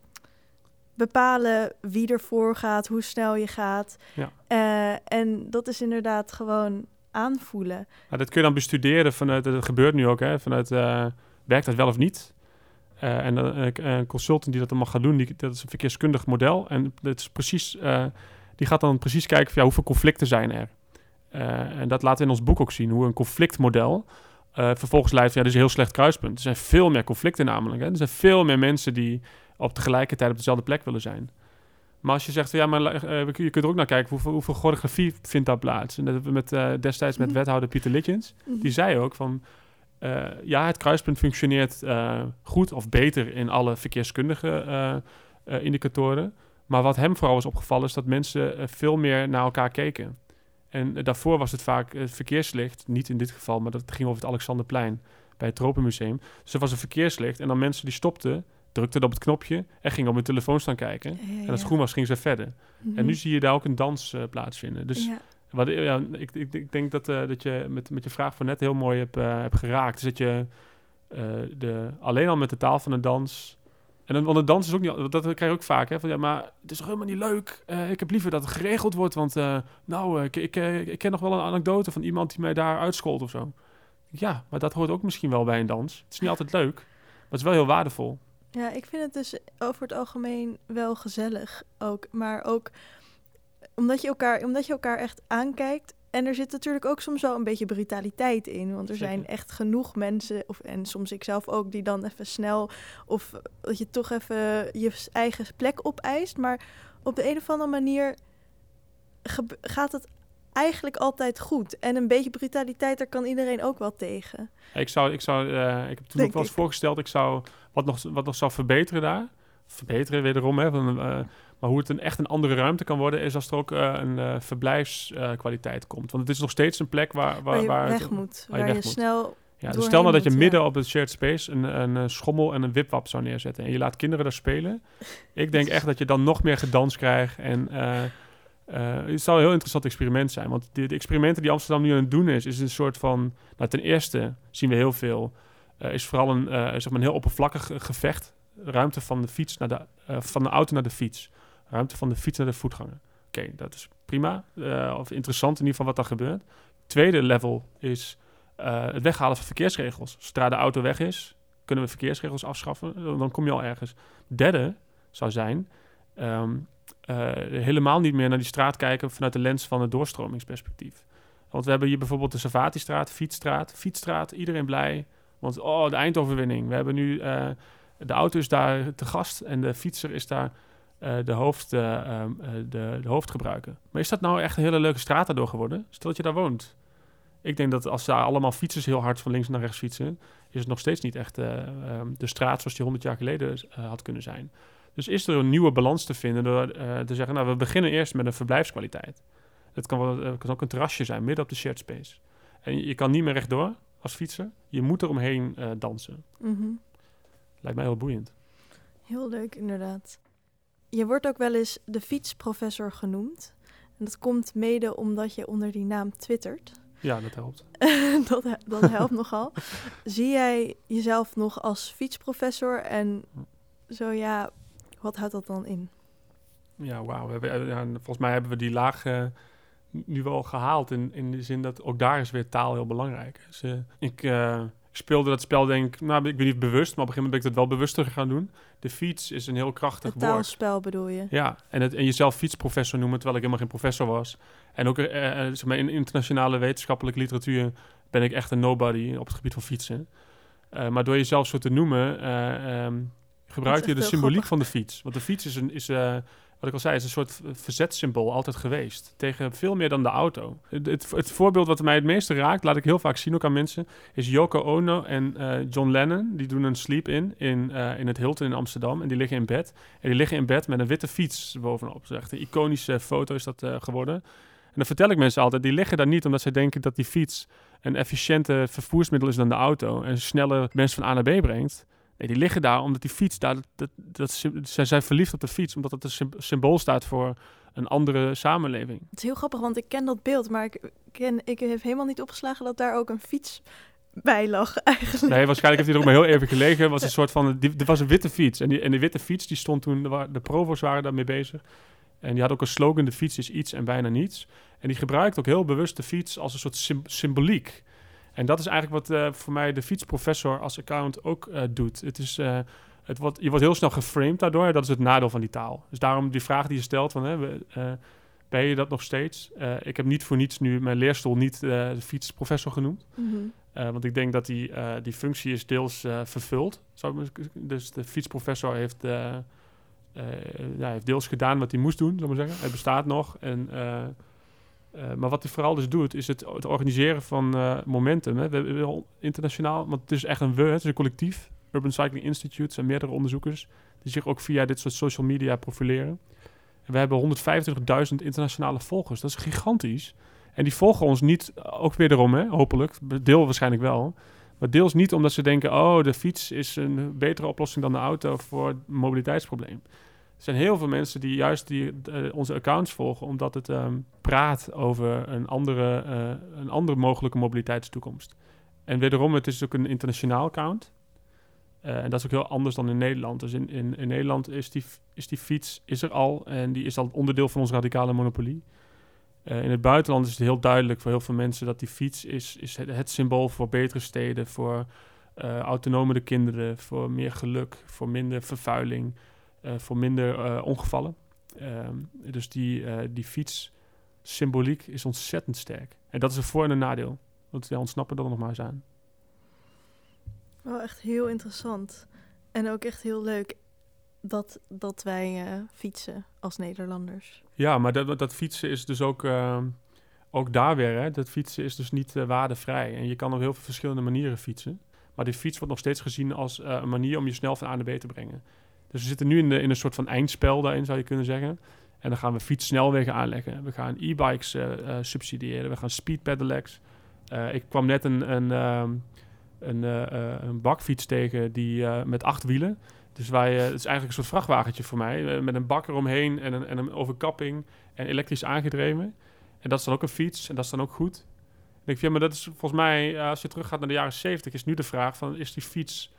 bepalen wie er voor gaat, hoe snel je gaat. Ja. Uh, en dat is inderdaad gewoon aanvoelen. Dat kun je dan bestuderen vanuit, dat gebeurt nu ook, hè, vanuit uh, werkt dat wel of niet? Uh, en een consultant die dat mag gaan doen, die, dat is een verkeerskundig model. En dat is precies die gaat dan precies kijken van ja, hoeveel conflicten zijn er. Uh, en dat laat in ons boek ook zien, hoe een conflictmodel uh, vervolgens leidt van ja, dit is een heel slecht kruispunt. Er zijn veel meer conflicten namelijk. Hè. Er zijn veel meer mensen die op tegelijkertijd op dezelfde plek willen zijn. Maar als je zegt, ja, maar uh, je kunt er ook naar kijken, hoeveel, hoeveel choreografie vindt daar plaats? En dat hebben we met, destijds met mhm. wethouder Pieter Litjens. Mhm. Die zei ook van, ja, het kruispunt functioneert goed of beter in alle verkeerskundige indicatoren. Maar wat hem vooral is opgevallen is dat mensen eh, veel meer naar elkaar keken. En eh, daarvoor was het vaak het verkeerslicht, niet in dit geval, maar dat ging over het Alexanderplein bij het Tropenmuseum. Dus er was een verkeerslicht en dan mensen die stopten, drukten op het knopje en gingen op hun telefoon staan kijken. En als het groen was, gingen ze verder. En nu mhm. zie je daar ook een dans uh, plaatsvinden. Dus wat, ja, ik, ik, ik, denk dat, uh, dat je met, met je vraag van net heel mooi hebt, uh, hebt geraakt. Dus dat je de, alleen al met de taal van de dans en dan, want de dans is ook niet... Dat krijg je ook vaak, hè. Van, ja, maar het is toch helemaal niet leuk? Uh, ik heb liever dat het geregeld wordt, want... Uh, nou, ik, ik, ik, ken nog wel een anekdote van iemand die mij daar uitschold of zo. Ja, maar dat hoort ook misschien wel bij een dans. Het is niet altijd leuk, maar het is wel heel waardevol. Ja, ik vind het dus over het algemeen wel gezellig ook. Maar ook omdat je elkaar, omdat je elkaar echt aankijkt en er zit natuurlijk ook soms wel een beetje brutaliteit in. Want er zijn echt genoeg mensen, of, en soms ik zelf ook, die dan even snel. of dat je toch even je eigen plek opeist. Maar op de een of andere manier gaat het eigenlijk altijd goed. En een beetje brutaliteit, daar kan iedereen ook wel tegen. Ik, zou, ik, zou, uh, ik heb toen ook wel eens voorgesteld, ik zou wat nog, wat nog zou verbeteren daar. Verbeteren wederom, hè. Van, uh, maar hoe het een, echt een andere ruimte kan worden, is als er ook uh, een uh, verblijfskwaliteit komt. Want het is nog steeds een plek waar, waar, waar, je weg moet. Waar, je, snel. Ja, dus stel nou dat je midden op het shared space een, een, een, schommel en een wipwap zou neerzetten. En je laat kinderen daar spelen. Ik denk echt dat je dan nog meer gedans krijgt. En uh, het zou een heel interessant experiment zijn. Want de, de, experimenten die Amsterdam nu aan het doen is, is een soort van. Nou, ten eerste zien we heel veel. is vooral een, zeg maar een heel oppervlakkig gevecht. Ruimte van de fiets naar de, van de auto naar de fiets ruimte van de fiets naar de voetganger. Oké, dat is prima. Uh, of interessant in ieder geval wat daar gebeurt. Tweede level is uh, het weghalen van verkeersregels. Zodra de auto weg is, kunnen we verkeersregels afschaffen. Dan kom je al ergens. Derde zou zijn um, uh, helemaal niet meer naar die straat kijken vanuit de lens van het doorstromingsperspectief. Want we hebben hier bijvoorbeeld de Savatistraat, Fietsstraat. Fietsstraat, iedereen blij. Want oh, de eindoverwinning. We hebben nu... de auto is daar te gast en de fietser is daar de, hoofd, uh, um, de, de hoofdgebruiker. Maar is dat nou echt een hele leuke straat daardoor geworden? Stel dat je daar woont. Ik denk dat als daar allemaal fietsers heel hard van links naar rechts fietsen, is het nog steeds niet echt um, de straat zoals die 100 jaar geleden had kunnen zijn. Dus is er een nieuwe balans te vinden door te zeggen, nou we beginnen eerst met een verblijfskwaliteit. Het kan, wel, het kan ook een terrasje zijn, midden op de shared space. En je, kan niet meer rechtdoor als fietser. Je moet er omheen dansen. Mm -hmm. Lijkt mij heel boeiend. Heel leuk, inderdaad. Je wordt ook wel eens de fietsprofessor genoemd. En dat komt mede omdat je onder die naam twittert. Ja, dat helpt. dat, he- dat helpt nogal. Zie jij jezelf nog als fietsprofessor? En zo ja, wat houdt dat dan in? Ja, wauw. We hebben, ja, volgens mij hebben we die laag eh, nu wel gehaald. In, in de zin dat ook daar is weer taal heel belangrijk. Dus, eh, ik, eh, ik speelde dat spel denk ik, nou ik ben niet bewust, maar op een gegeven moment ben ik dat wel bewuster gaan doen. De fiets is een heel krachtig Het woord. taalspel bedoel je? Ja, en, het, en jezelf fietsprofessor noemen terwijl ik helemaal geen professor was. En ook eh, eh, zeg maar, in internationale wetenschappelijke literatuur ben ik echt een nobody op het gebied van fietsen. Eh, maar door jezelf zo te noemen, ehm, gebruik je de symboliek grappig. van de fiets. Want de fiets is, een, is wat ik al zei, is een soort verzetsymbool altijd geweest. Tegen veel meer dan de auto. Het, het, voorbeeld wat mij het meeste raakt, laat ik heel vaak zien ook aan mensen, is Yoko Ono en eh, John Lennon. Die doen een sleep-in in, eh, in het Hilton in Amsterdam. En die liggen in bed. En die liggen in bed met een witte fiets bovenop. Is echt een iconische foto is dat eh, geworden. En dan vertel ik mensen altijd, die liggen daar niet omdat zij denken dat die fiets een efficiënte vervoersmiddel is dan de auto. En sneller mensen van A naar B brengt. Nee, die liggen daar omdat die fiets daar, dat, dat, dat, sym- zij zijn verliefd op de fiets. Omdat het een sym- symbool staat voor een andere samenleving. Het is heel grappig, want ik ken dat beeld, maar ik, ken, ik heb helemaal niet opgeslagen dat daar ook een fiets bij lag eigenlijk. Nee, waarschijnlijk heeft hij er ook maar heel even gelegen. Was een soort van, die, er was een witte fiets. En die, en die witte fiets, die stond toen, wa- de provo's waren daarmee bezig. En die had ook een slogan, de fiets is iets en bijna niets. En die gebruikt ook heel bewust de fiets als een soort sym- symboliek. En dat is eigenlijk wat eh, voor mij de fietsprofessor als account ook eh, doet. Het is, eh, het wordt, je wordt heel snel geframed daardoor. Dat is het nadeel van die taal. Dus daarom die vraag die je stelt van, hè, ben je dat nog steeds? Ik heb niet voor niets nu mijn leerstoel niet de fietsprofessor genoemd. Mhm. Want ik denk dat die, die functie is deels vervuld. Dus de fietsprofessor heeft, ja, heeft deels gedaan wat hij moest doen, zou ik maar zeggen. Hij bestaat nog. En, eh, maar wat hij vooral dus doet, is het, het organiseren van eh, momentum. Hè. We hebben internationaal, want het is echt een we, het is een collectief. Urban Cycling Institute zijn meerdere onderzoekers die zich ook via dit soort social media profileren. En we hebben 125.000 internationale volgers. Dat is gigantisch. En die volgen ons niet, eh, ook wederom, hè, hopelijk, deel waarschijnlijk wel. Maar deels niet omdat ze denken, oh, de fiets is een betere oplossing dan de auto voor het mobiliteitsprobleem. Er zijn heel veel mensen die juist die, eh, onze accounts volgen, omdat het ehm, praat over een andere, eh, een andere mogelijke mobiliteitstoekomst. En wederom, het is ook een internationaal account. Eh, en dat is ook heel anders dan in Nederland. Dus in, in, Nederland is die, is die fiets is er al en die is al onderdeel van onze radicale monopolie. In het buitenland is het heel duidelijk voor heel veel mensen dat die fiets is, is het, het symbool voor betere steden, voor autonomere kinderen, voor meer geluk, voor minder vervuiling, voor minder eh, ongevallen. Ehm, dus die, eh die fietssymboliek is ontzettend sterk. En dat is een voor- en een nadeel. Want ja, ontsnappen er nog maar eens aan. Wel echt heel interessant. En ook echt heel leuk dat, dat wij eh, fietsen als Nederlanders. Ja, maar dat, dat fietsen is dus ook, ehm, ook daar weer. Hè? Dat fietsen is dus niet eh, waardevrij. En je kan op heel veel verschillende manieren fietsen. Maar die fiets wordt nog steeds gezien als eh, een manier om je snel van A naar B te brengen. Dus we zitten nu in, in een soort van eindspel daarin, zou je kunnen zeggen. En dan gaan we fietssnelwegen aanleggen. We gaan e-bikes eh, eh, subsidiëren. We gaan speed pedelecs. Eh, ik kwam net een, een, ehm, een, een bakfiets tegen die, met acht wielen. Dus wij, het is eigenlijk een soort vrachtwagentje voor mij. met een bak eromheen en een, en een overkapping en elektrisch aangedreven. En dat is dan ook een fiets en dat is dan ook goed. Ik denk, ja, maar dat is volgens mij, als je teruggaat naar de jaren 70, is nu de vraag van, is die fiets,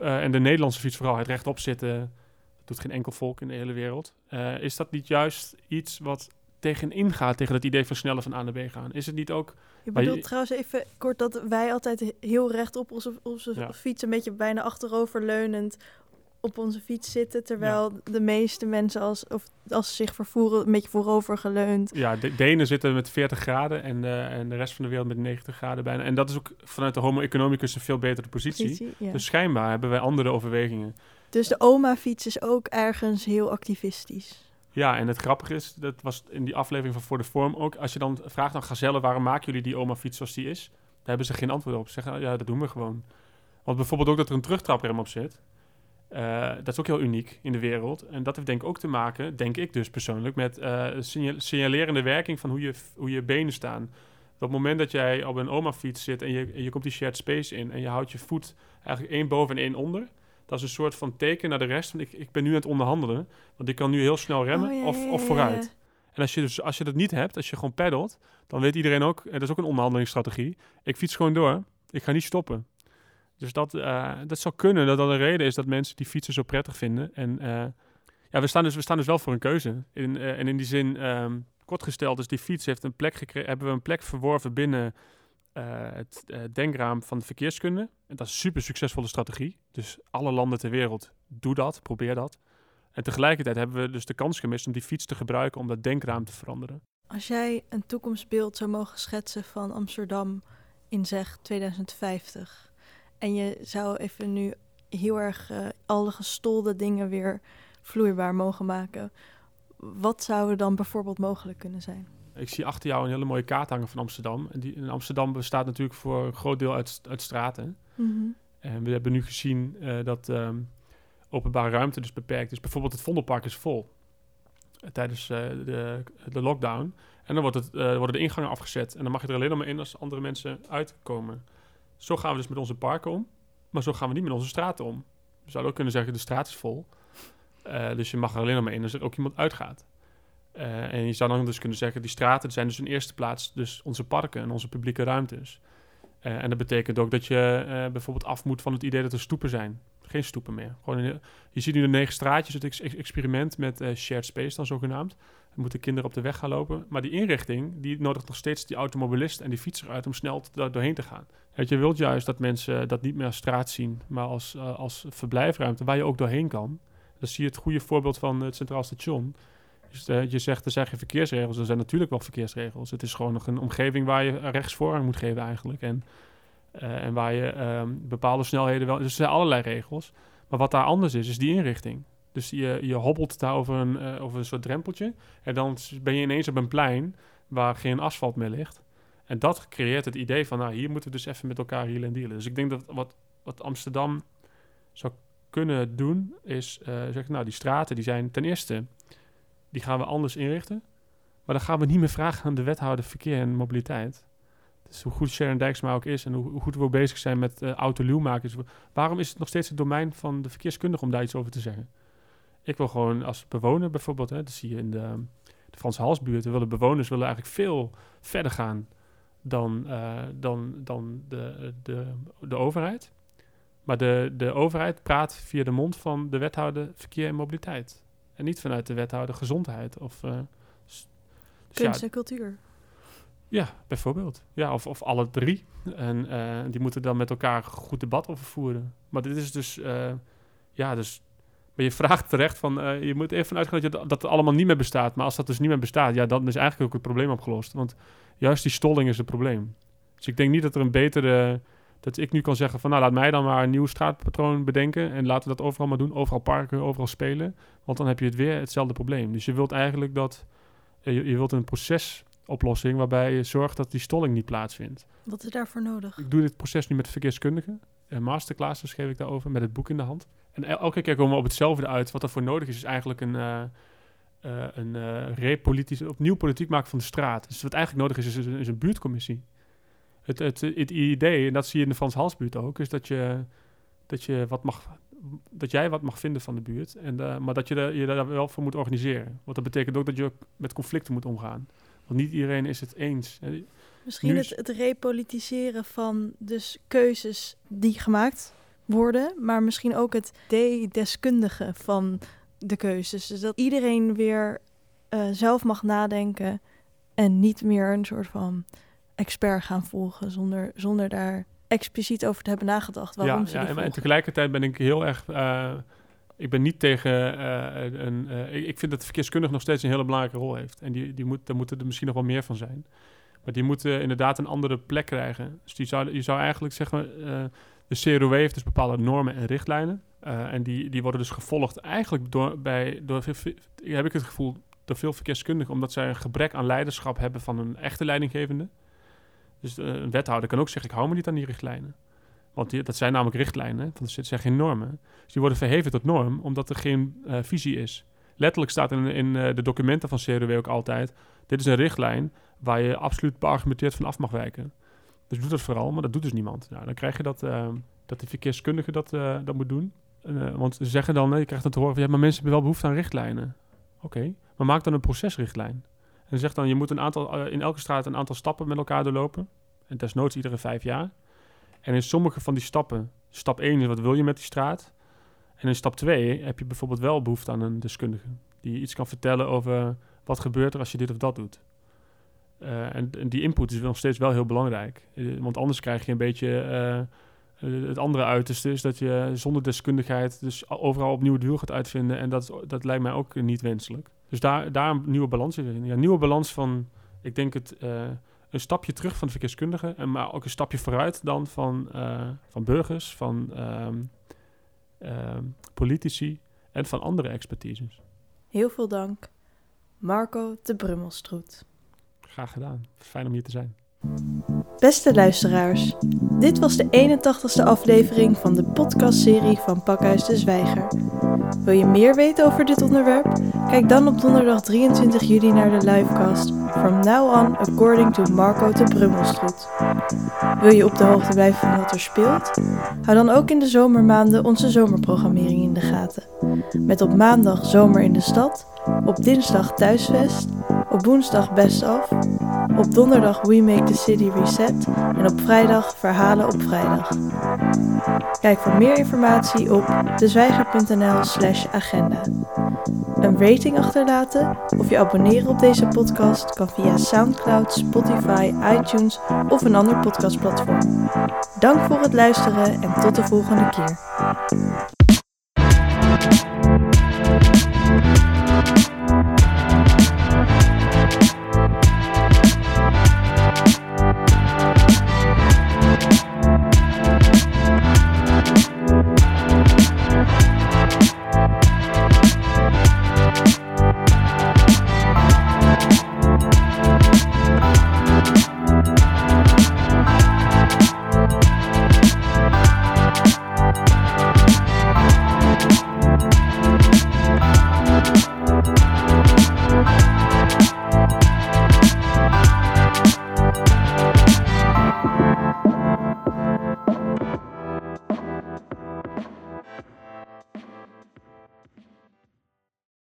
eh, en de Nederlandse fiets vooral, het rechtop zitten, dat doet geen enkel volk in de hele wereld. Eh, is dat niet juist iets wat tegenin gaat tegen het idee van sneller van A naar B gaan? Is het niet ook, Je bedoelt trouwens even kort dat wij altijd he- heel recht op onze, onze Ja. fiets, een beetje bijna achteroverleunend op onze fiets zitten. Terwijl de meeste mensen, als, of als ze zich vervoeren, een beetje voorover geleund. ja, de Denen zitten met 40 graden en, eh, en de rest van de wereld met 90 graden bijna. En dat is ook vanuit de homo economicus een veel betere positie. positie, ja. Dus Dus, schijnbaar hebben wij andere overwegingen. de oma-fiets is ook ergens heel activistisch. Ja, en het grappige is, dat was in die aflevering van Voor de Vorm ook, als je dan vraagt aan Gazelle, waarom maken jullie die oma-fiets zoals die is? Daar hebben ze geen antwoord op. Ze zeggen, ja, dat doen we gewoon. Want bijvoorbeeld ook dat er een terugtraprem op zit. Eh, dat is ook heel uniek in de wereld. En dat heeft denk ik ook te maken, denk ik dus persoonlijk, met signa- signalerende werking van hoe je, hoe je benen staan. Op het moment dat jij op een oma-fiets zit en je, en je komt die shared space in en je houdt je voet eigenlijk één boven en één onder, dat is een soort van teken naar de rest. Want ik, ik ben nu aan het onderhandelen. Want ik kan nu heel snel remmen Oh, ja, of, of ja, vooruit. ja. En als je, dus, als je dat niet hebt, als je gewoon peddelt, dan weet iedereen ook, en dat is ook een onderhandelingsstrategie, ik fiets gewoon door. Ik ga niet stoppen. Dus dat, eh, dat zou kunnen dat dat een reden is dat mensen die fietsen zo prettig vinden. En eh, ja, we staan, dus, we staan dus wel voor een keuze. In, eh, en in die zin, ehm kort gesteld, dus die fiets heeft een plek gekregen, hebben we een plek verworven binnen het denkraam van de verkeerskunde. En dat is een super succesvolle strategie. Dus alle landen ter wereld, doe dat, probeer dat. En tegelijkertijd hebben we dus de kans gemist om die fiets te gebruiken om dat denkraam te veranderen. Als jij een toekomstbeeld zou mogen schetsen van Amsterdam in zeg 2050 en je zou even nu heel erg eh, alle gestolde dingen weer vloeibaar mogen maken, wat zou er dan bijvoorbeeld mogelijk kunnen zijn? Ik zie achter jou een hele mooie kaart hangen van Amsterdam. En die, en Amsterdam bestaat natuurlijk voor een groot deel uit, uit straten. En we hebben nu gezien eh, dat ehm, openbare ruimte dus beperkt is. Bijvoorbeeld het Vondelpark is vol eh, tijdens de, de lockdown. En dan wordt het, worden de ingangen afgezet. En dan mag je er alleen nog maar in als andere mensen uitkomen. Zo gaan we dus met onze parken om. Maar zo gaan we niet met onze straten om. We zouden ook kunnen zeggen, de straat is vol. Eh, dus je mag er alleen nog maar in als er ook iemand uitgaat. Eh, en je zou dan dus kunnen zeggen, die straten zijn dus in eerste plaats dus onze parken en onze publieke ruimtes. Eh, en dat betekent ook dat je bijvoorbeeld af moet van het idee dat er stoepen zijn. Geen stoepen meer. Gewoon je ziet nu de negen straatjes, het ex- ex- experiment met shared space dan zogenaamd. Moeten kinderen op de weg gaan lopen. Maar die inrichting, die nodigt nog steeds die automobilist en die fietser uit om snel daar doorheen te gaan. Je wilt juist dat mensen dat niet meer als straat zien, maar als, eh, als verblijfruimte waar je ook doorheen kan. Dan zie je het goede voorbeeld van het Centraal Station. Dus eh, je zegt er zijn geen verkeersregels. Er zijn natuurlijk wel verkeersregels. Het is gewoon nog een omgeving waar je rechtsvoorrang moet geven eigenlijk. En, eh, en waar je ehm, bepaalde snelheden wel... Dus er zijn allerlei regels. Maar wat daar anders is, is die inrichting. Dus je, je hobbelt daar over een, eh, over een soort drempeltje. En dan ben je ineens op een plein waar geen asfalt meer ligt. En dat creëert het idee van, nou, hier moeten we dus even met elkaar hielen en dealen. Dus ik denk dat wat, wat Amsterdam zou kunnen doen, is eh, zeggen, nou, die straten, die zijn ten eerste, die gaan we anders inrichten. Maar dan gaan we niet meer vragen aan de wethouder verkeer en mobiliteit. Dus hoe goed Sharon Dijksma ook is en hoe, goed we bezig zijn met uh, autoluwmakers. Waarom is het nog steeds het domein van de verkeerskundige om daar iets over te zeggen? Ik wil gewoon als bewoner bijvoorbeeld, hè, dat zie je in de, de Franse Halsbuurt, willen bewoners willen eigenlijk veel verder gaan dan, uh, dan, dan de, de, de overheid. Maar de, de overheid praat via de mond van de wethouder verkeer en mobiliteit. En niet vanuit de wethouder gezondheid of... Uh, dus Kunst en cultuur. Ja, bijvoorbeeld. Ja, of, of alle drie. En uh, die moeten dan met elkaar goed debat over voeren. Maar dit is dus... Uh, ja, dus... Maar je vraagt terecht van... Uh, je moet even uitgaan dat, je, dat het allemaal niet meer bestaat. Maar als dat dus niet meer bestaat... Ja, dan is eigenlijk ook het probleem opgelost. Want juist die stolling is het probleem. Dus ik denk niet dat er een betere... Dat ik nu kan zeggen van... Nou, laat mij dan maar een nieuw straatpatroon bedenken. En laten we dat overal maar doen. Overal parken, overal spelen. Want dan heb je het weer hetzelfde probleem. Dus je wilt eigenlijk dat... Je, je wilt een proces oplossing waarbij je zorgt dat die stolling niet plaatsvindt. Wat is daarvoor nodig? Ik doe dit proces nu met verkeerskundigen. Een masterclasses geef ik daarover met het boek in de hand. En elke keer komen we op hetzelfde uit. Wat er voor nodig is, is eigenlijk een, uh, uh, een uh, repolitisch, opnieuw politiek maken van de straat. Dus wat eigenlijk nodig is, is, is een buurtcommissie. Het, het, het, idee, en dat zie je in de Frans Halsbuurt ook, is dat je, dat je wat mag dat jij wat mag vinden van de buurt, en, uh, maar dat je, je daar wel voor moet organiseren. Want dat betekent ook dat je ook met conflicten moet omgaan. Want niet iedereen is het eens. Misschien is... het, het repolitiseren van dus keuzes die gemaakt worden, maar misschien ook het de-deskundige van de keuzes. Dus dat iedereen weer uh, zelf mag nadenken en niet meer een soort van expert gaan volgen zonder, zonder daar expliciet over te hebben nagedacht waarom ja, ze ja, en, en tegelijkertijd ben ik heel erg... Uh, ik ben niet tegen uh, een. Ik, vind dat verkeerskundig nog steeds een hele belangrijke rol heeft. En die, die moet, daar moeten er misschien nog wel meer van zijn. Maar die moeten inderdaad een andere plek krijgen. Dus die zou, je zou eigenlijk zeggen. De CROW heeft dus bepaalde normen en richtlijnen. en die, die worden dus gevolgd eigenlijk door, bij, door heb ik het gevoel, door veel verkeerskundigen, omdat zij een gebrek aan leiderschap hebben van een echte leidinggevende. Dus een wethouder kan ook zeggen: ik hou me niet aan die richtlijnen. Want die, dat zijn namelijk richtlijnen, want er zijn geen normen. Dus die worden verheven tot norm, omdat er geen uh, visie is. Letterlijk staat in, in de documenten van CRW ook altijd... dit is een richtlijn waar je absoluut beargumenteerd van af mag wijken. Dus doe dat vooral, maar dat doet dus niemand. Nou, dan krijg je dat, uh, dat de verkeerskundige dat, dat moet doen. eh, want ze zeggen dan, eh, je krijgt dan te horen, ja, maar mensen hebben wel behoefte aan richtlijnen. Oké, maar maak dan een procesrichtlijn. En zegt dan, je moet een aantal, eh, in elke straat een aantal stappen met elkaar doorlopen. En desnoods iedere vijf jaar. En in sommige van die stappen, stap 1 is wat wil je met die straat. En in stap 2 heb je bijvoorbeeld wel behoefte aan een deskundige. Die iets kan vertellen over wat gebeurt er als je dit of dat doet. Eh, en, die input is nog steeds wel heel belangrijk. Eh, want anders krijg je een beetje eh, het andere uiterste. Is dat je zonder deskundigheid dus overal opnieuw het wiel gaat uitvinden. En dat, dat lijkt mij ook niet wenselijk. Dus daar, daar een nieuwe balans in. Ja, nieuwe balans van, ik denk het, een stapje terug van de verkeerskundige. En maar ook een stapje vooruit dan van, van burgers, van ehm, ehm, politici en van andere expertises. Heel veel dank. Marco de Brummelstroet. Graag gedaan. Fijn om hier te zijn. Beste luisteraars, dit was de 81ste aflevering van de podcastserie van Pakhuis de Zwijger. Wil je meer weten over dit onderwerp? Kijk dan op donderdag 23 juli naar de livecast From Now On According to Marco de Brummelstroet. Wil je op de hoogte blijven van wat er speelt? Hou dan ook in de zomermaanden onze zomerprogrammering in de gaten. Met op maandag Zomer in de Stad, op dinsdag Thuisfest, op woensdag Best Of, op donderdag We Make the City Reset en op vrijdag Verhalen op vrijdag. Kijk voor meer informatie op dezwijger.nl slash agenda. Een rating achterlaten of je abonneren op deze podcast kan via Soundcloud, Spotify, iTunes of een ander podcastplatform. Dank voor het luisteren en tot de volgende keer.